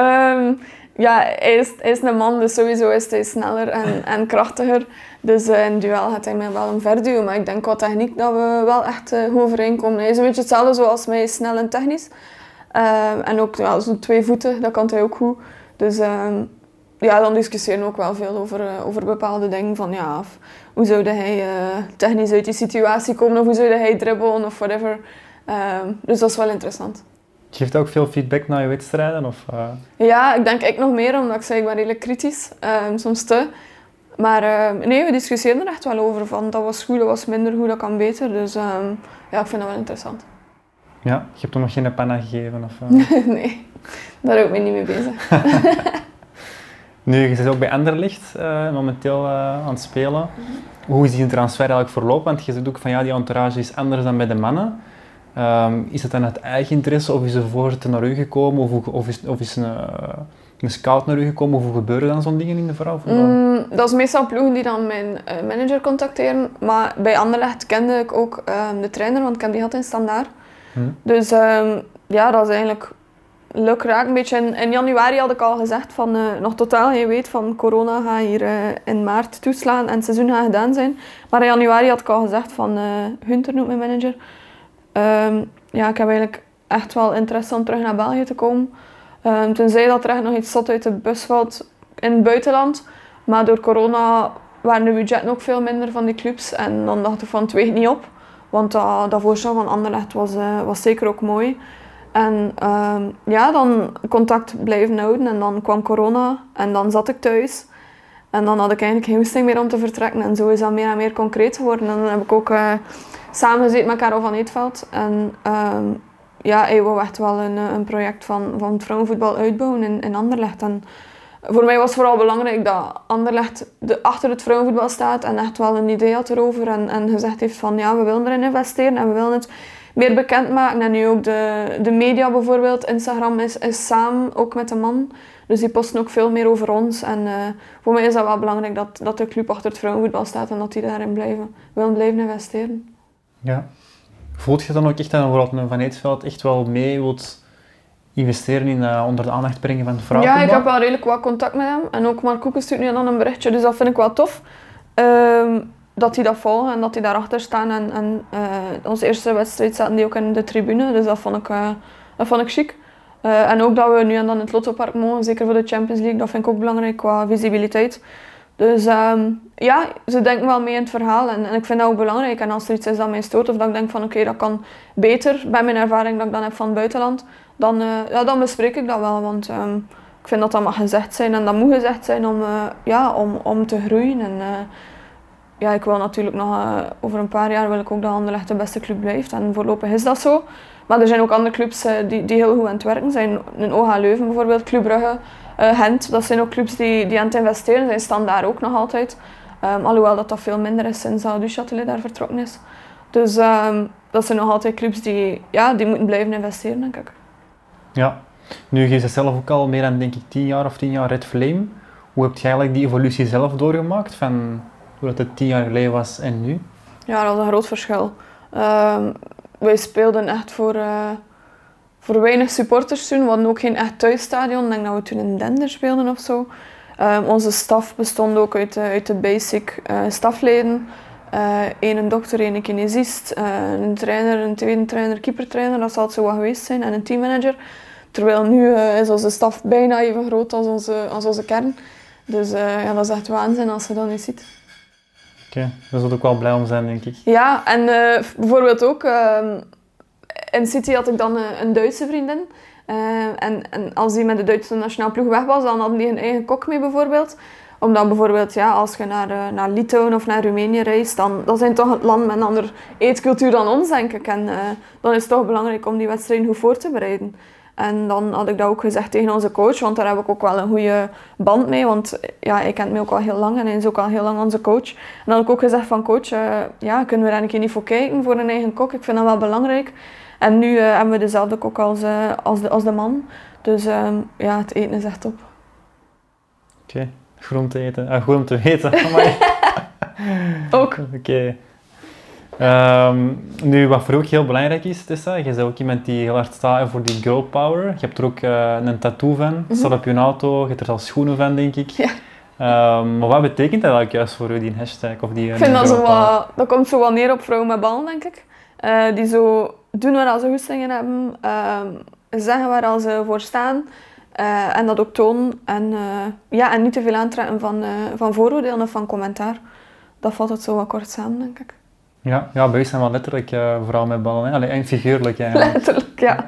um, ja, hij is, hij is een man, dus sowieso is hij sneller en, en krachtiger. Dus uh, in duel gaat hij mij wel omverduwen. Maar ik denk qua techniek dat we wel echt uh, goed overeenkomen. Hij is een beetje hetzelfde zoals mij, snel en technisch. Uh, en ook ja, zo twee voeten, dat kan hij ook goed. Dus um, ja, dan discussiëren we ook wel veel over, uh, over bepaalde dingen. Van ja, of, hoe zou hij uh, technisch uit die situatie komen of hoe zou hij dribbelen of whatever. Um, dus dat is wel interessant. Geeft ook veel feedback naar je wedstrijden? Of, uh... Ja, ik denk ik nog meer, omdat ik zei ik ben redelijk kritisch. Um, soms te. Maar uh, nee, we discussieerden er echt wel over. Van, dat was goed, dat was minder goed, dat kan beter. Dus ja, ik vind dat wel interessant. Ja, je hebt hem nog geen panna gegeven? Of, nee, daar hou ik me niet mee bezig. nu, je zit ook bij Anderlicht uh, momenteel aan het spelen. -hmm. Hoe is die transfer eigenlijk verlopen? Want je zegt ook van ja, die entourage is anders dan bij de mannen. Um, is het dan uit eigen interesse of is er voorzitter naar u gekomen of, of is, of is een, een scout naar u gekomen? Of hoe gebeuren dan zo'n dingen in de vrouwenvoetbal? Mm, dat is meestal ploegen die dan mijn uh, manager contacteren. Maar bij Anderlecht kende ik ook um, de trainer, want ik heb die had in standaard. Hm. Dus um, ja, dat is eigenlijk leuk raak. Een beetje in, in, januari had ik al gezegd van uh, nog totaal je weet van corona gaat hier uh, in maart toeslaan en het seizoen gaat gedaan zijn. Maar in januari had ik al gezegd van Hunter noemt mijn manager. Um, ja, ik heb eigenlijk echt wel interesse om terug naar België te komen. Um, tenzij dat er echt nog iets zat uit de bus valt in het buitenland. Maar door corona waren de budgetten ook veel minder van die clubs. En dan dacht ik van het niet op. Want dat, dat voorstel van Anderlecht was, uh, was zeker ook mooi. En um, ja, dan contact blijven houden. En dan kwam corona en dan zat ik thuis. En dan had ik eigenlijk geen hoesting meer om te vertrekken. En zo is dat meer en meer concreet geworden. En dan heb ik ook uh, samen gezeten met Karel van Eetveld. En um, ja, hij wou echt wel een, een project van, van het vrouwenvoetbal uitbouwen in, in Anderlecht. En voor mij was vooral belangrijk dat Anderlecht de, achter het vrouwenvoetbal staat en echt wel een idee had erover. En, en gezegd heeft van ja, we willen erin investeren en we willen het meer bekendmaken. En nu ook de, de media bijvoorbeeld, Instagram is, is samen ook met de man. Dus die posten ook veel meer over ons. En uh, voor mij is dat wel belangrijk dat, dat de club achter het vrouwenvoetbal staat en dat die daarin blijven, willen blijven investeren. Ja. Voelt je dan ook echt dat Van Eetveld echt wel mee wilt investeren in uh, onder de aandacht brengen van de vrouwen? Ja, ik heb wel redelijk wat contact met hem. En ook Mark Koeken stuurt nu dan een berichtje, dus dat vind ik wel tof. Um, dat die dat volgen en dat die daarachter staan. En, uh, onze eerste wedstrijd zaten die ook in de tribune, dus dat vond ik, uh, dat vond ik chic. Uh, en ook dat we nu en dan in het Lottopark mogen, zeker voor de Champions League, dat vind ik ook belangrijk qua visibiliteit. Dus um, ja, ze denken wel mee in het verhaal en, en, ik vind dat ook belangrijk. En als er iets is dat mij stoort of dat ik denk van oké, dat kan beter, bij mijn ervaring dat ik dan heb van het buitenland, dan, ja, dan bespreek ik dat wel. Want um, ik vind dat dat mag gezegd zijn en dat moet gezegd zijn om, ja, om, om te groeien. En, ja, ik wil natuurlijk nog over een paar jaar wil ik ook dat Anderlecht de beste club blijft. En voorlopig is dat zo. Maar er zijn ook andere clubs die, die heel goed aan het werken zijn. Een OH Leuven bijvoorbeeld, Club Brugge. Uh, Gent, dat zijn ook clubs die, die aan het investeren zijn, staan daar ook nog altijd. Um, alhoewel dat dat veel minder is sinds dat Duchatelet daar vertrokken is. Dus um, dat zijn nog altijd clubs die, ja, die moeten blijven investeren, denk ik. Ja. Nu, je zit zelf ook al meer dan denk ik tien jaar of tien jaar Red Flame. Hoe heb je eigenlijk die evolutie zelf doorgemaakt van hoe dat het tien jaar geleden was en nu? Ja, dat is een groot verschil. Um, wij speelden echt voor... Uh, voor weinig supporters toen. We hadden ook geen echt thuisstadion. Ik denk dat we toen in Dender speelden of zo. Um, onze staf bestond ook uit, uit de basic uh, stafleden. Eén uh, dokter, één kinesist, een trainer, een tweede trainer, keepertrainer. Dat zal het zo wel geweest zijn. En een teammanager. Terwijl nu is onze staf bijna even groot als onze, als onze kern. Dus ja, dat is echt waanzin als je dat nu ziet. Oké, okay. daar ook wel blij om zijn, denk ik. Ja, en bijvoorbeeld ook ehm, in City had ik dan een, een Duitse vriendin. Uh, en, en, als die met de Duitse nationale ploeg weg was, dan hadden die een eigen kok mee bijvoorbeeld. Omdat bijvoorbeeld, ja, als je naar, naar Litauen of naar Roemenië reist, dan dat zijn toch het land met een andere eetcultuur dan ons, denk ik. En dan is het toch belangrijk om die wedstrijden goed voor te bereiden. En dan had ik dat ook gezegd tegen onze coach, want daar heb ik ook wel een goede band mee. Want ja, hij kent mij ook al heel lang en hij is ook al heel lang onze coach. En dan had ik ook gezegd van coach, uh, ja, kunnen we daar een keer niet voor kijken voor een eigen kok? Ik vind dat wel belangrijk. En nu uh, hebben we dezelfde kok als, uh, als, de, als de man. Dus uh, ja, het eten is echt top. Oké, okay. groente eten. Ah, goed om te weten. ook. Oké. Okay. Um, nu, wat voor ook heel belangrijk is, Tessa, je bent ook iemand die heel hard staat voor die girl power. Je hebt er ook uh, een tattoo van, mm -hmm. staat op je auto, je hebt er zelfs schoenen van, denk ik. Ja. Um, maar wat betekent dat eigenlijk juist voor u, die hashtag? Of die, ik vind dat zo wat, dat komt zo wat neer op vrouwen met ballen, denk ik. Uh, die zo doen waar ze goestingen hebben, uh, zeggen waar ze voor staan en dat ook tonen. En, ja, en niet te veel aantrekken van, van vooroordelen of van commentaar. Dat valt het zo wat kort samen, denk ik. Ja, ja bij zijn wel letterlijk vooral met ballen. Hè? Allee, en figuurlijk eigenlijk. letterlijk, ja.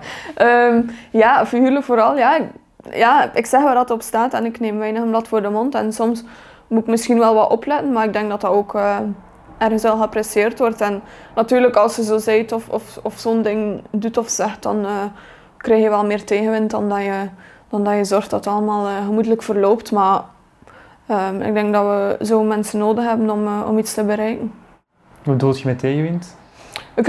Um, ja, figuurlijk vooral. Ja. ja, ik zeg waar dat op staat en ik neem weinig blad voor de mond. En soms moet ik misschien wel wat opletten, maar ik denk dat dat ook uh, ergens wel geapprecieerd wordt. En natuurlijk, als je zo zegt of, of, of zo'n ding doet of zegt, dan uh, krijg je wel meer tegenwind dan dat je, dan dat je zorgt dat het allemaal gemoedelijk verloopt. Maar um, ik denk dat we zo mensen nodig hebben om, om iets te bereiken. Hoe bedoel je met tegenwind? We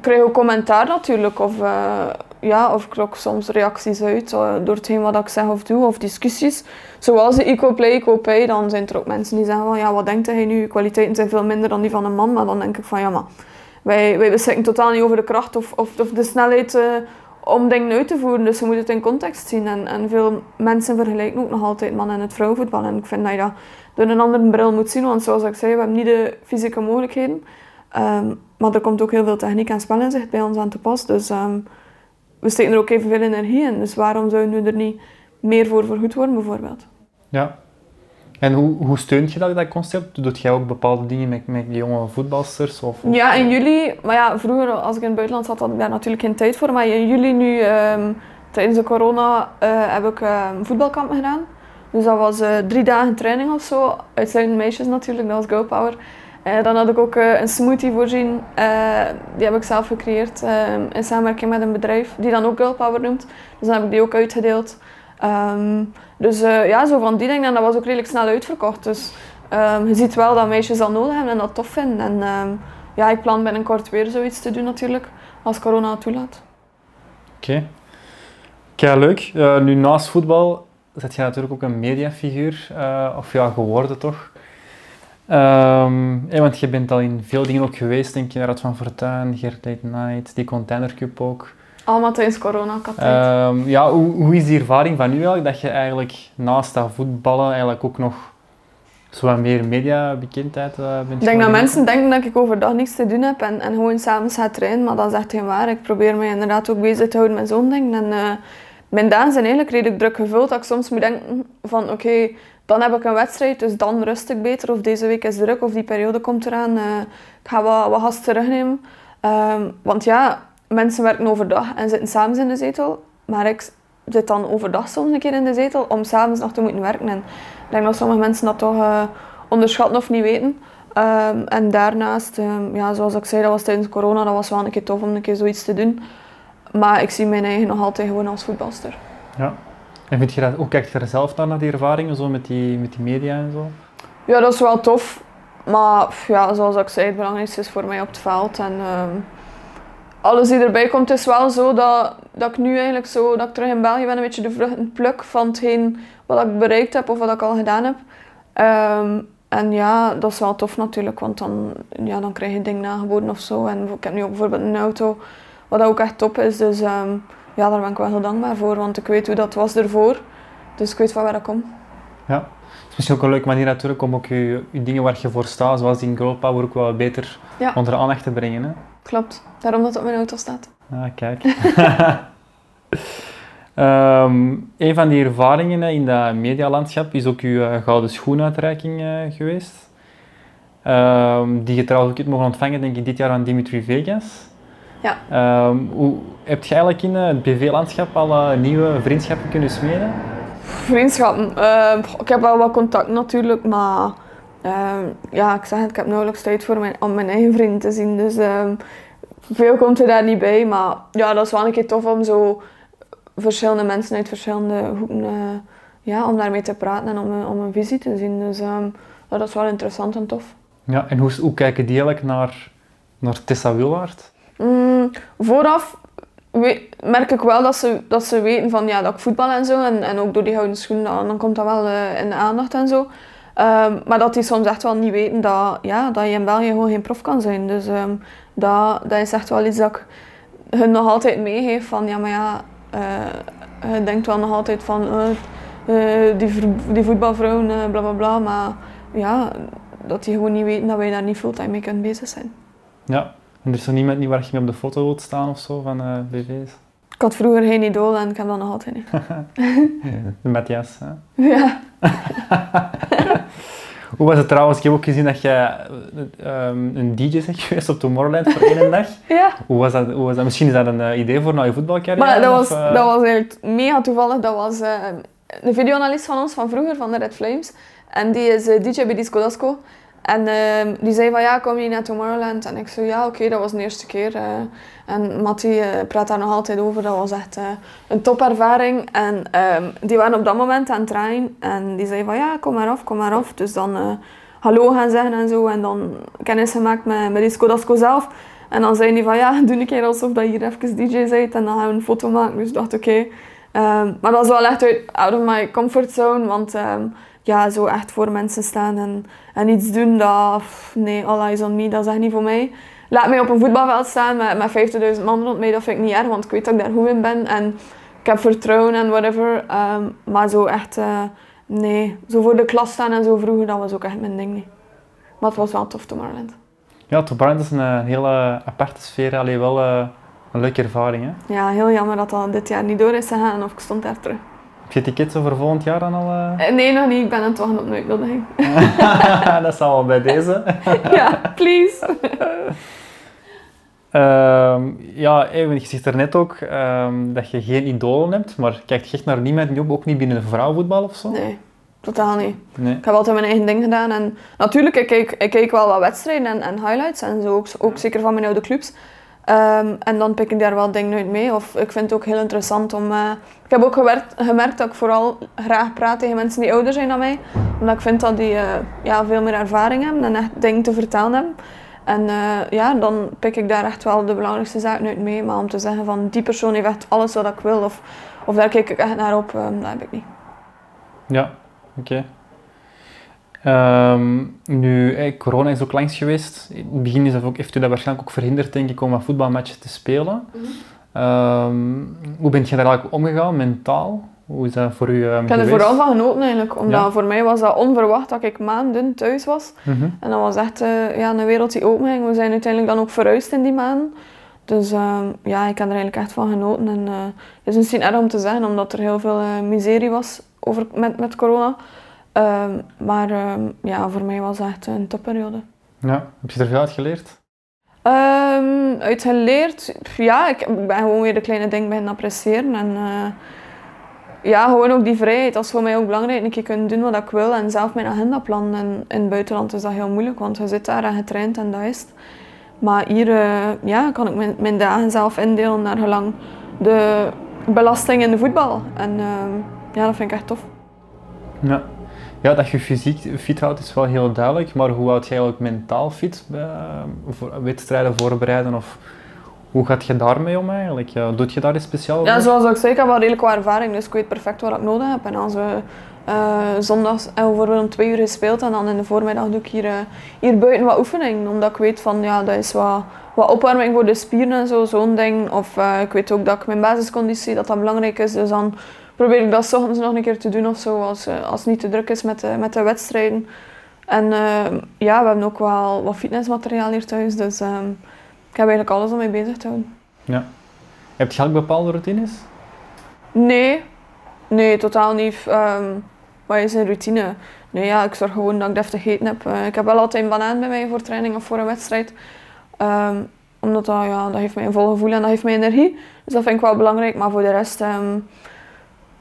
krijgen, ook commentaar natuurlijk, of, uh, ja, of ik ook soms reacties uit uh, door hetgeen wat ik zeg of doe, of discussies. Zoals de eco-play, eco-pay, dan zijn er ook mensen die zeggen van ja, wat denkt hij nu? Je kwaliteiten zijn veel minder dan die van een man, maar dan denk ik van ja, maar wij, wij beschikken totaal niet over de kracht of, of, of de snelheid uh, om dingen uit te voeren, dus je moet het in context zien. En, en veel mensen vergelijken ook nog altijd man en het vrouwenvoetbal en ik vind dat door een andere bril moet zien, want zoals ik zei, we hebben niet de fysieke mogelijkheden. Um, maar er komt ook heel veel techniek en spelinzicht bij ons aan te pas. Dus um, we steken er ook evenveel energie in. Dus waarom zouden we er niet meer voor vergoed worden, bijvoorbeeld? Ja. En hoe, hoe steunt je dat, dat concept? Doet jij ook bepaalde dingen met, met jonge voetbalsters? Of, Ja, in juli... Maar ja, vroeger, als ik in het buitenland zat, had ik daar natuurlijk geen tijd voor. Maar in juli nu, um, tijdens de corona, uh, heb ik een voetbalkamp gedaan. Dus dat was uh, drie dagen training of zo. Uitsluitend meisjes natuurlijk, dat was Girl Power. Uh, dan had ik ook uh, een smoothie voorzien. Die heb ik zelf gecreëerd in samenwerking met een bedrijf die dan ook Girl Power noemt. Dus dan heb ik die ook uitgedeeld. Um, dus ja, zo van die dingen. En dat was ook redelijk snel uitverkocht. Dus um, je ziet wel dat meisjes dat nodig hebben en dat tof vinden. En um, ja, ik plan binnenkort weer zoiets te doen natuurlijk, als corona het toelaat. Oké. Okay. Ja, leuk. nu naast voetbal zet je natuurlijk ook een mediafiguur, of ja, geworden toch? Um, want je bent al in veel dingen ook geweest, denk je, Rad van Fortuin, Gert Late Night, die Container Cup ook. Allemaal tijdens corona, um, Ja, hoe, hoe is die ervaring van nu eigenlijk, dat je eigenlijk naast dat voetballen eigenlijk ook nog zo wat meer mediabekendheid uh, bent Ik denk dat mensen denken dat ik overdag niks te doen heb en, en gewoon samen ga trainen, maar dat is echt geen waar. Ik probeer me inderdaad ook bezig te houden met zo'n ding. En, uh, mijn dagen zijn eigenlijk redelijk druk gevuld, dat ik soms moet denken van oké, dan heb ik een wedstrijd, dus dan rust ik beter. Of deze week is druk, of die periode komt eraan. Uh, ik ga wat, wat gas terugnemen. Um, want ja, mensen werken overdag en zitten samen in de zetel. Maar ik zit dan overdag soms een keer in de zetel om s'avonds nog te moeten werken. En ik denk dat sommige mensen dat toch uh, onderschatten of niet weten. Um, en daarnaast, um, ja, zoals ik zei, dat was tijdens corona, dat was wel een keer tof om een keer zoiets te doen. Maar ik zie mijn eigen nog altijd gewoon als voetbalster. Ja. En vind je dat, hoe kijkt je er zelf naar, naar die ervaringen zo met, die, met die media en zo? Ja, dat is wel tof. Maar ja, zoals ik zei, het belangrijkste is voor mij op het veld. En um, alles die erbij komt, is wel zo dat, dat ik nu eigenlijk zo, dat ik terug in België ben, een beetje de vruchten pluk van hetgeen wat ik bereikt heb of wat ik al gedaan heb. Um, en ja, dat is wel tof natuurlijk, want dan, ja, dan krijg je dingen aangeboden of zo. En ik heb nu ook bijvoorbeeld een auto, wat ook echt top is. Dus um, ja, daar ben ik wel heel dankbaar voor, want ik weet hoe dat was ervoor. Dus ik weet van waar ik kom. Ja, het is misschien ook een leuke manier natuurlijk om ook je, je dingen waar je voor staat, zoals in Girl Power, ook wel beter ja. onder aandacht te brengen. Hè? Klopt, daarom dat het op mijn auto staat. Ah, kijk. um, een van die ervaringen in dat medialandschap is ook uw uh, gouden schoenuitreiking uh, geweest. Um, die je trouwens ook hebt mogen ontvangen, denk ik, dit jaar aan Dimitri Vegas. Ja. Um, hoe, heb je eigenlijk in het BV-landschap al uh, nieuwe vriendschappen kunnen smeden? Vriendschappen? Uh, ik heb wel wat contact natuurlijk, maar uh, ja, ik zeg het, ik heb nauwelijks tijd voor mijn, om mijn eigen vrienden te zien. Dus ehm, veel komt er daar niet bij. Maar ja, dat is wel een keer tof om zo verschillende mensen uit verschillende hoeken, eh, ja, om daarmee te praten en om, om een visie te zien. Dus dat is wel interessant en tof. Ja, en hoe, hoe kijken die eigenlijk naar, naar Tessa Willaert? Mm, vooraf merk ik wel dat ze, dat ze weten van, ja, dat ik voetbal en zo. En, en ook door die gouden schoenen, dan, komt dat wel uh, in de aandacht en zo. Um, maar dat die soms echt wel niet weten dat, ja, dat je in België gewoon geen prof kan zijn. Dus um, dat, dat is echt wel iets dat ik hun nog altijd meegeef. Van ja, maar ja, uh, je denkt wel nog altijd van uh, die, die voetbalvrouwen, bla bla bla. Maar ja, dat die gewoon niet weten dat wij daar niet fulltime mee kunnen bezig zijn. Ja, en er is er niemand niet waar je mee op de foto wilt staan of zo van uh, BV's? Ik had vroeger geen idool en ik heb dat nog altijd niet. de Matthias, hè? Ja. Hoe was het trouwens? Ik heb ook gezien dat je um, een DJ bent geweest op Tomorrowland voor één dag. ja. Hoe was, dat, hoe was dat? Misschien is dat een uh, idee voor nou je voetbalcarrière? Maar dat was, uh... dat was eigenlijk mega toevallig. Dat was uh, een videoanalist van ons van vroeger, van de Red Flames. En die is eh, DJ bij Disco Dasco. En ehm, die zei van ja, kom je naar Tomorrowland? En ik zei ja, oké, dat was de eerste keer. eh. en Mattie eh, praat daar nog altijd over. Dat was echt eh, een topervaring. En ehm, die waren op dat moment aan het draaien. En die zei van ja, kom maar af, kom maar af. Dus dan hallo gaan zeggen en zo. En dan kennis gemaakt met, met Disco Dasco zelf. En dan zei hij van ja, doe een keer alsof dat je hier even DJ bent. En dan gaan we een foto maken. Dus ik dacht oké. Ehm, maar dat is wel echt uit, out of my comfort zone. Want ja, zo echt voor mensen staan en, en iets doen, dat, nee, all eyes on me, dat is echt niet voor mij. Laat mij op een voetbalveld staan met, met 50.000 man rond mij, dat vind ik niet erg, want ik weet dat ik daar goed in ben. En ik heb vertrouwen en whatever. ehm, maar zo echt, eh, nee, zo voor de klas staan en zo vroeger, dat was ook echt mijn ding niet. Maar het was wel tof, Tomorrowland. Ja, Tomorrowland is een eh, hele aparte sfeer. Alleen wel eh, een leuke ervaring. Hè? Ja, heel jammer dat dat dit jaar niet door is gegaan of ik stond daar terug. Heb je tickets voor volgend jaar dan al? eh? Eh, Nee, nog niet. Ik ben aan het wachten op een uitnodiging. dat zal wel bij deze. ja, please. Ehm, ja, even, je zegt er net ook ehm, dat je geen idolen hebt, maar kijkt je echt naar niemand niet op, ook niet binnen de vrouwenvoetbal of zo? Nee, totaal niet. Nee. Ik heb altijd mijn eigen ding gedaan. En natuurlijk, ik keek, ik keek wel wat wedstrijden en, en highlights. En zo ook, ook zeker van mijn oude clubs. Ehm, en dan pik ik daar wel dingen uit mee. Of ik vind het ook heel interessant om... eh, ik heb ook gewerkt, gemerkt dat ik vooral graag praat tegen mensen die ouder zijn dan mij. Omdat ik vind dat die eh, ja, veel meer ervaring hebben en echt dingen te vertellen hebben. En eh, ja, dan pik ik daar echt wel de belangrijkste zaken uit mee. Maar om te zeggen van die persoon heeft echt alles wat ik wil. Of, of daar kijk ik echt naar op, eh, dat heb ik niet. Ja, oké. Ehm, nu, eh, corona is ook langs geweest. In het begin is dat ook, heeft u dat waarschijnlijk ook verhinderd, denk ik, om wat voetbalmatchen te spelen. Ehm, hoe bent je daar eigenlijk omgegaan, mentaal? Hoe is dat voor u ehm, Ik heb er vooral van genoten eigenlijk, omdat Ja. voor mij was dat onverwacht dat ik maanden thuis was. Mhm. En dat was echt eh, ja, een wereld die open ging. We zijn uiteindelijk dan ook verhuisd in die maanden. Dus ja, ik heb er eigenlijk echt van genoten. En eh, het is misschien erg om te zeggen, omdat er heel veel miserie was over, met, met corona. Ehm, maar ehm, ja, voor mij was het echt een topperiode. Ja, heb je er veel uit geleerd? Ehm uitgeleerd, ja, ik ben gewoon weer de kleine dingen beginnen appreciëren. En eh, ja, gewoon ook die vrijheid. Dat is voor mij ook belangrijk. Een keer kunnen doen wat ik wil en zelf mijn agenda plannen. En in het buitenland is dat heel moeilijk, want je zit daar en getraind en dat is het. Maar hier eh, ja, kan ik mijn, mijn dagen zelf indelen naar gelang de belasting in de voetbal. En ja, dat vind ik echt tof. Ja. Ja, dat je fysiek fit houdt is wel heel duidelijk, maar hoe houd je eigenlijk mentaal fit bij voor wedstrijden voorbereiden? Of hoe gaat je daarmee om eigenlijk? Ja, doet je daar iets speciaal Ja, zoals ik zei, ik heb wel redelijk wat ervaring, dus ik weet perfect wat ik nodig heb. En als we eh, zondags eh, bijvoorbeeld om twee uur gespeeld en dan in de voormiddag doe ik hier, eh, hier buiten wat oefening. Omdat ik weet van, ja, dat is wat, wat opwarming voor de spieren en zo, zo'n ding. Of eh, ik weet ook dat ik mijn basisconditie, dat dat belangrijk is. Dus dan probeer ik dat 's ochtends nog een keer te doen of zo, als, eh, als het niet te druk is met de, met de wedstrijden. En eh, ja, we hebben ook wel wat fitnessmateriaal hier thuis, dus ehm, ik heb eigenlijk alles om mee bezig te houden. Ja. Heb je eigenlijk bepaalde routines? Nee, nee, totaal niet. Ehm, wat is een routine? Nee, ja, ik zorg gewoon dat ik deftig gegeten heb. Eh, ik heb wel altijd een banaan bij mij voor training of voor een wedstrijd. Ehm, omdat dat, ja, dat geeft mij een vol gevoel en dat geeft mij energie. Dus dat vind ik wel belangrijk. Maar voor de rest, ehm,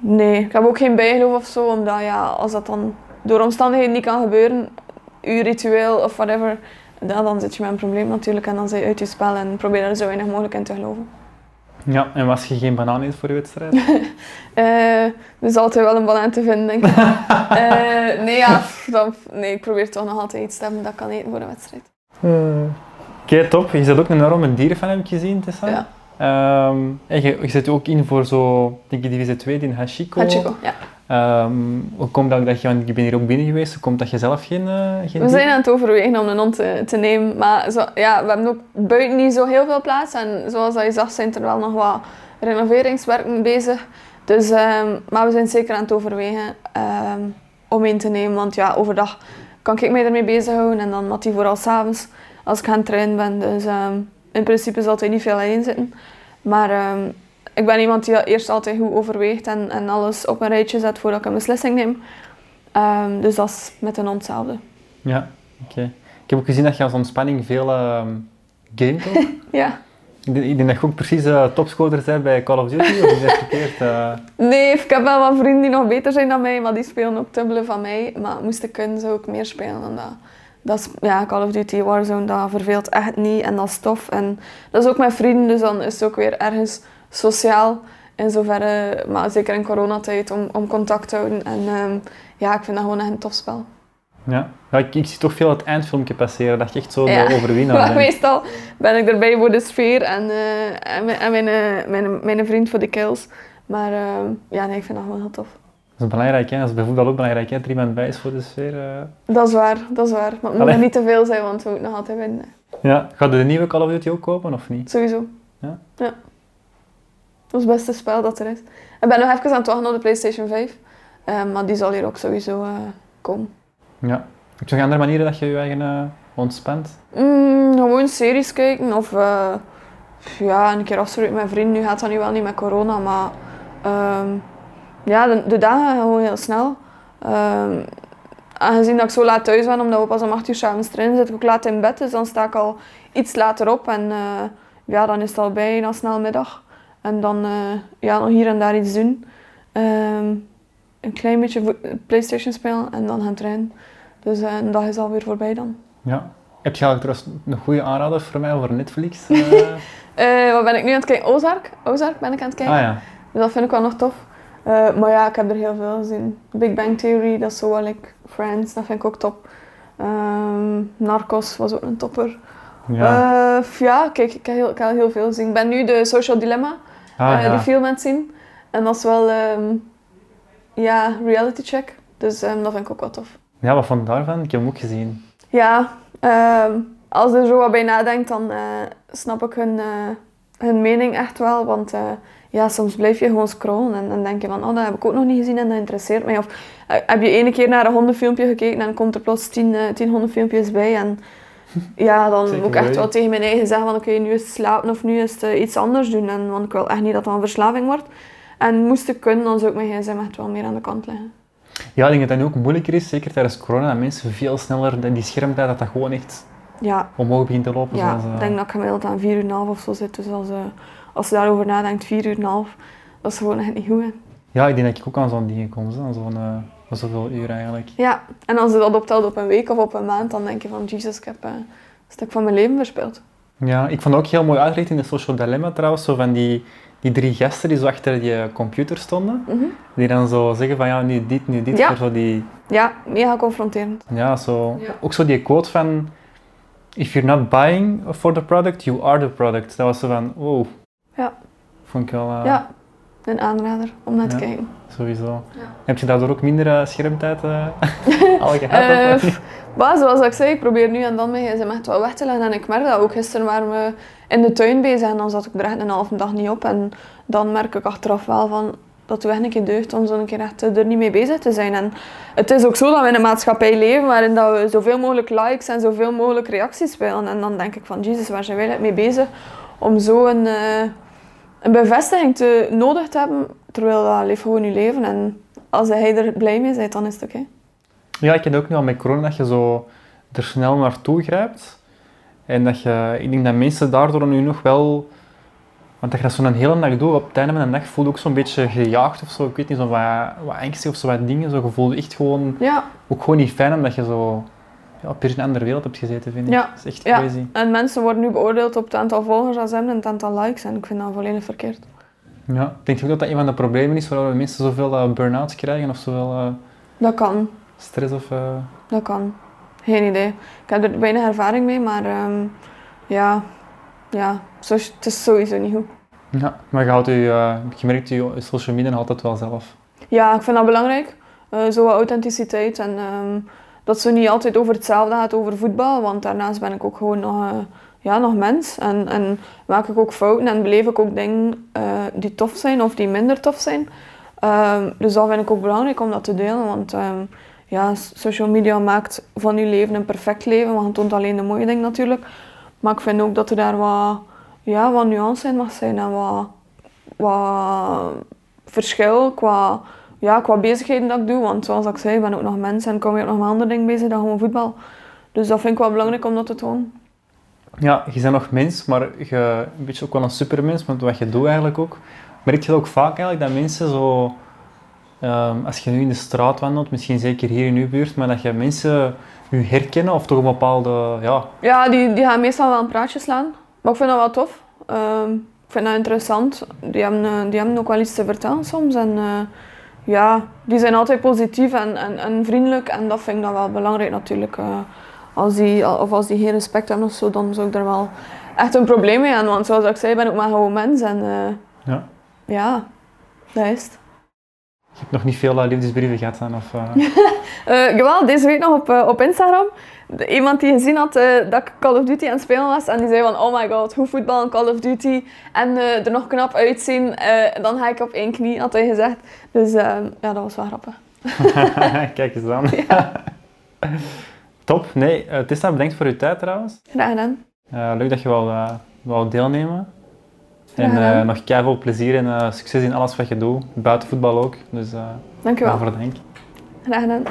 nee. Ik heb ook geen bijgeloof of zo. Omdat ja, als dat dan door omstandigheden niet kan gebeuren, uw ritueel of whatever, dan, dan zit je met een probleem natuurlijk. En dan zit je uit je spel en probeer er zo weinig mogelijk in te geloven. Ja, en was je geen banaan eet voor je wedstrijd? Eh, er is altijd wel een banaan te vinden, denk ik. Eh, nee, ja, dan, nee, ik probeer toch nog altijd iets te hebben dat kan eten voor een wedstrijd. Oké, top. Je zit ook een enorme dierenfan, heb ik gezien, Tessa. Ja. Ehm, en je, je zit ook in voor zo, denk ik, divisie 2 in Hachiko. Hachiko, ja. Ehm, hoe komt dat dat je, want ik ben hier ook binnen geweest, hoe komt dat je zelf geen, eh geen We zijn aan het overwegen om een hond te, te nemen, maar zo, ja, we hebben ook buiten niet zo heel veel plaats. En zoals dat je zag, zijn er wel nog wat renoveringswerken bezig. Dus, ehm, maar we zijn zeker aan het overwegen om een te nemen, want ja, overdag kan ik mij ermee bezighouden en dan Mattie vooral s'avonds als ik aan het trainen ben. Dus in principe zal hij niet veel alleen zitten. Maar ehm, ik ben iemand die eerst altijd goed overweegt en, en alles op een rijtje zet voordat ik een beslissing neem. Ehm, dus dat is met een hond hetzelfde. Ja, oké. Ik heb ook gezien dat je als ontspanning veel ehm gamet ook. Ja. Ik denk, ik denk dat je ook precies uh, topscorer bent bij Call of Duty, of is dat verkeerd? Uh... Nee, ik heb wel wat vrienden die nog beter zijn dan mij, maar die spelen ook dubbele van mij. Maar moest ik kunnen, zou ik meer spelen dan dat. Dat is, ja, Call of Duty Warzone, dat verveelt echt niet en dat is tof. En dat is ook met vrienden, dus dan is het ook weer ergens sociaal. In zoverre, maar zeker in coronatijd, om, om contact te houden. En um, ja, ik vind dat gewoon echt een tof spel. Ja, ja ik, ik, zie toch veel het eindfilmpje passeren, dat je echt zo ja. de overwinnaar bent. meestal ben ik erbij voor de sfeer en, uh, en, mijn, en mijn, mijn, mijn, vriend voor de kills. Maar uh, ja, nee, ik vind dat gewoon heel tof. Dat is belangrijk, hè? dat is bij voetbal ook belangrijk, hè? drie man bij is voor de sfeer. Dat is waar, dat is waar. Maar het moet niet te veel zijn, want we moeten nog altijd winnen. Ja, gaat je de nieuwe Call of Duty ook kopen of niet? Sowieso. Ja? Ja. Dat is het beste spel dat er is. Ik ben nog even aan het wachten op de PlayStation 5. maar die zal hier ook sowieso komen. Ja. Heb je nog andere manieren dat je je eigen ontspant? Mm, gewoon series kijken of ja, een keer afspreken met vrienden. Nu gaat dat nu wel niet met corona, maar um, ja, de, de, dagen gaan gewoon heel snel. Um, aangezien dat ik zo laat thuis ben, omdat we pas om 8 uur s'avonds trainen, zit ik ook laat in bed. Dus dan sta ik al iets later op en uh, ja, dan is het al bijna snel middag. En dan ja, nog hier en daar iets doen. Um, een klein beetje Playstation spelen en dan gaan trainen. Dus uh, een dag is alweer voorbij dan. Ja. Heb je trouwens een goede aanrader voor mij over Netflix? Wat ben ik nu aan het kijken? Ozark. Ozark ben ik aan het kijken. Ah, ja. Dus dat vind ik wel nog tof. Uh, maar ja, ik heb er heel veel gezien. Big Bang Theory, dat is zo wel like Friends, dat vind ik ook top. Um, Narcos was ook een topper. Ja, ja kijk, ik heb, heel, ik heb heel veel gezien. Ik ben nu de Social Dilemma, ah, ja. die film aan het zien. En dat is wel, um, ja, reality check. Dus um, dat vind ik ook wel tof. Ja, wat vond je daarvan? Ik heb hem ook gezien. Ja, als er zo wat bij nadenkt, dan snap ik hun, hun mening echt wel. Want eh, ja, soms blijf je gewoon scrollen en dan denk je van, oh, dat heb ik ook nog niet gezien en dat interesseert mij. Of heb je ene keer naar een hondenfilmpje gekeken en komt er plots tien, tien hondenfilmpjes bij. En ja, dan moet ik echt wel tegen mijn eigen zeggen van, oké, nu is het slapen of nu is het iets anders doen. En, want ik wil echt niet dat dat een verslaving wordt. En moest ik kunnen, dan zou ik mijn gsm echt wel meer aan de kant leggen. Ja, ik denk dat het nu ook moeilijker is, zeker tijdens corona, dat mensen veel sneller, die schermtijd, dat dat gewoon echt ja. omhoog begint te lopen. Ja, ik denk dat ik gemiddeld aan 4 uur en half of zo zit. Dus als, uh, als je daarover nadenkt, 4 uur en half, dat is gewoon echt niet goed. Hè. Ja, ik denk dat ik ook aan zo'n dingen kom, aan zo'n uh, zoveel uur eigenlijk. Ja, en als je dat optelt op een week of op een maand, dan denk je van, Jesus, ik heb uh, een stuk van mijn leven verspild. Ja, ik vond het ook heel mooi uitgelegd in de Social Dilemma trouwens, zo van die die drie gasten die zo achter die computer stonden, mm -hmm. die dan zo zeggen van ja, nu dit, nu dit, ja. voor zo die... Ja, mega confronterend. Ja, zo. Ja. Ook zo die quote van if you're not buying for the product, you are the product. Dat was zo van, wow. Ja. Vond ik wel... Uh... Ja, een aanrader om naar te ja, kijken. Sowieso. Heb je daardoor ook minder uh, schermtijd uh, al gehad? uh, maar zoals ik zei, ik probeer nu en dan mijn gsm echt wel weg te leggen. En ik merk dat ook. Gisteren waren we in de tuin bezig en dan zat ik er echt een halve dag niet op. En dan merk ik achteraf wel van dat het echt een keer deugt om zo een keer echt er niet mee bezig te zijn. En het is ook zo dat we in een maatschappij leven waarin dat we zoveel mogelijk likes en zoveel mogelijk reacties willen. En dan denk ik van, jezus, waar zijn wij mee bezig om zo een, een bevestiging te, nodig te hebben, terwijl dat leeft gewoon je leven. En als hij er blij mee bent, dan is het oké. Okay. Ja, ik ken ook nu al met corona dat je zo er snel naartoe grijpt. En dat je, ik denk dat mensen daardoor nu nog wel... Want dat je dat zo'n hele dag doet, op het einde van de dag voel je ook zo'n beetje gejaagd of zo. Ik weet niet, zo wat, wat angstig of zo wat dingen. Zo, je voelt echt gewoon... Ja. Ook gewoon niet fijn omdat je zo ja, op een andere wereld hebt gezeten, vind ik. Ja. Dat is echt ja. crazy. En mensen worden nu beoordeeld op het aantal volgers als hebben en het aantal likes. En ik vind dat volledig verkeerd. Ja. Denk je ook dat dat een van de problemen is waardoor mensen zoveel uh, burn-outs krijgen of zoveel... Uh, dat kan. Stress of... Uh... Dat kan. Geen idee. Ik heb er weinig ervaring mee, maar um, ja, ja zo, het is sowieso niet goed. Ja, maar je, houdt je, uh, je merkt je social media altijd wel zelf. Ja, ik vind dat belangrijk. Uh, zo wat authenticiteit en um, dat ze niet altijd over hetzelfde gaat over voetbal, want daarnaast ben ik ook gewoon nog, uh, ja, nog mens en, en maak ik ook fouten en beleef ik ook dingen die tof zijn of die minder tof zijn. Um, dus dat vind ik ook belangrijk om dat te delen, want ja, social media maakt van je leven een perfect leven, want het toont alleen de mooie dingen natuurlijk. Maar ik vind ook dat er daar wat, ja, wat nuance in mag zijn en wat, wat verschil qua, ja, qua bezigheden dat ik doe. Want zoals ik zei, ik ben ook nog mens en kom je ook nog met andere dingen bezig dan gewoon voetbal. Dus dat vind ik wel belangrijk om dat te tonen. Ja, je bent nog mens, maar je een beetje ook wel een supermens, want wat je doet eigenlijk ook. Merk je dat ook vaak eigenlijk, dat mensen zo... ehm, als je nu in de straat wandelt, misschien zeker hier in uw buurt, maar dat je mensen je herkennen of toch een bepaalde... Ja, Ja, die, die gaan meestal wel een praatje slaan. Maar ik vind dat wel tof. Ehm, ik vind dat interessant. Die hebben, eh, die hebben ook wel iets te vertellen soms. En eh, ja, die zijn altijd positief en, en, en vriendelijk. En dat vind ik dan wel belangrijk natuurlijk. Eh, als die, of als die geen respect hebben of zo, dan zou ik daar wel echt een probleem mee hebben. Want zoals ik zei, ben ik maar gewoon mens. En eh, ja. ja, dat is het. Je hebt nog niet veel eh, liefdesbrieven gehad dan, of... eh, Eh, jawel, deze week nog op, op Instagram. Iemand die gezien had dat ik Call of Duty aan het spelen was. En die zei van, oh my god, hoe voetballen Call of Duty. En er nog knap uitzien. dan ga ik op één knie, had hij gezegd. Dus ja, dat was wel grappig. Kijk eens aan. Top. Nee, uh, Tessa, bedankt voor uw tijd trouwens. Graag gedaan. Leuk dat je eh, wou deelnemen. En eh, nog keihard plezier en eh, succes in alles wat je doet. Buiten voetbal ook. Dus eh Dank je wel. Graag gedaan.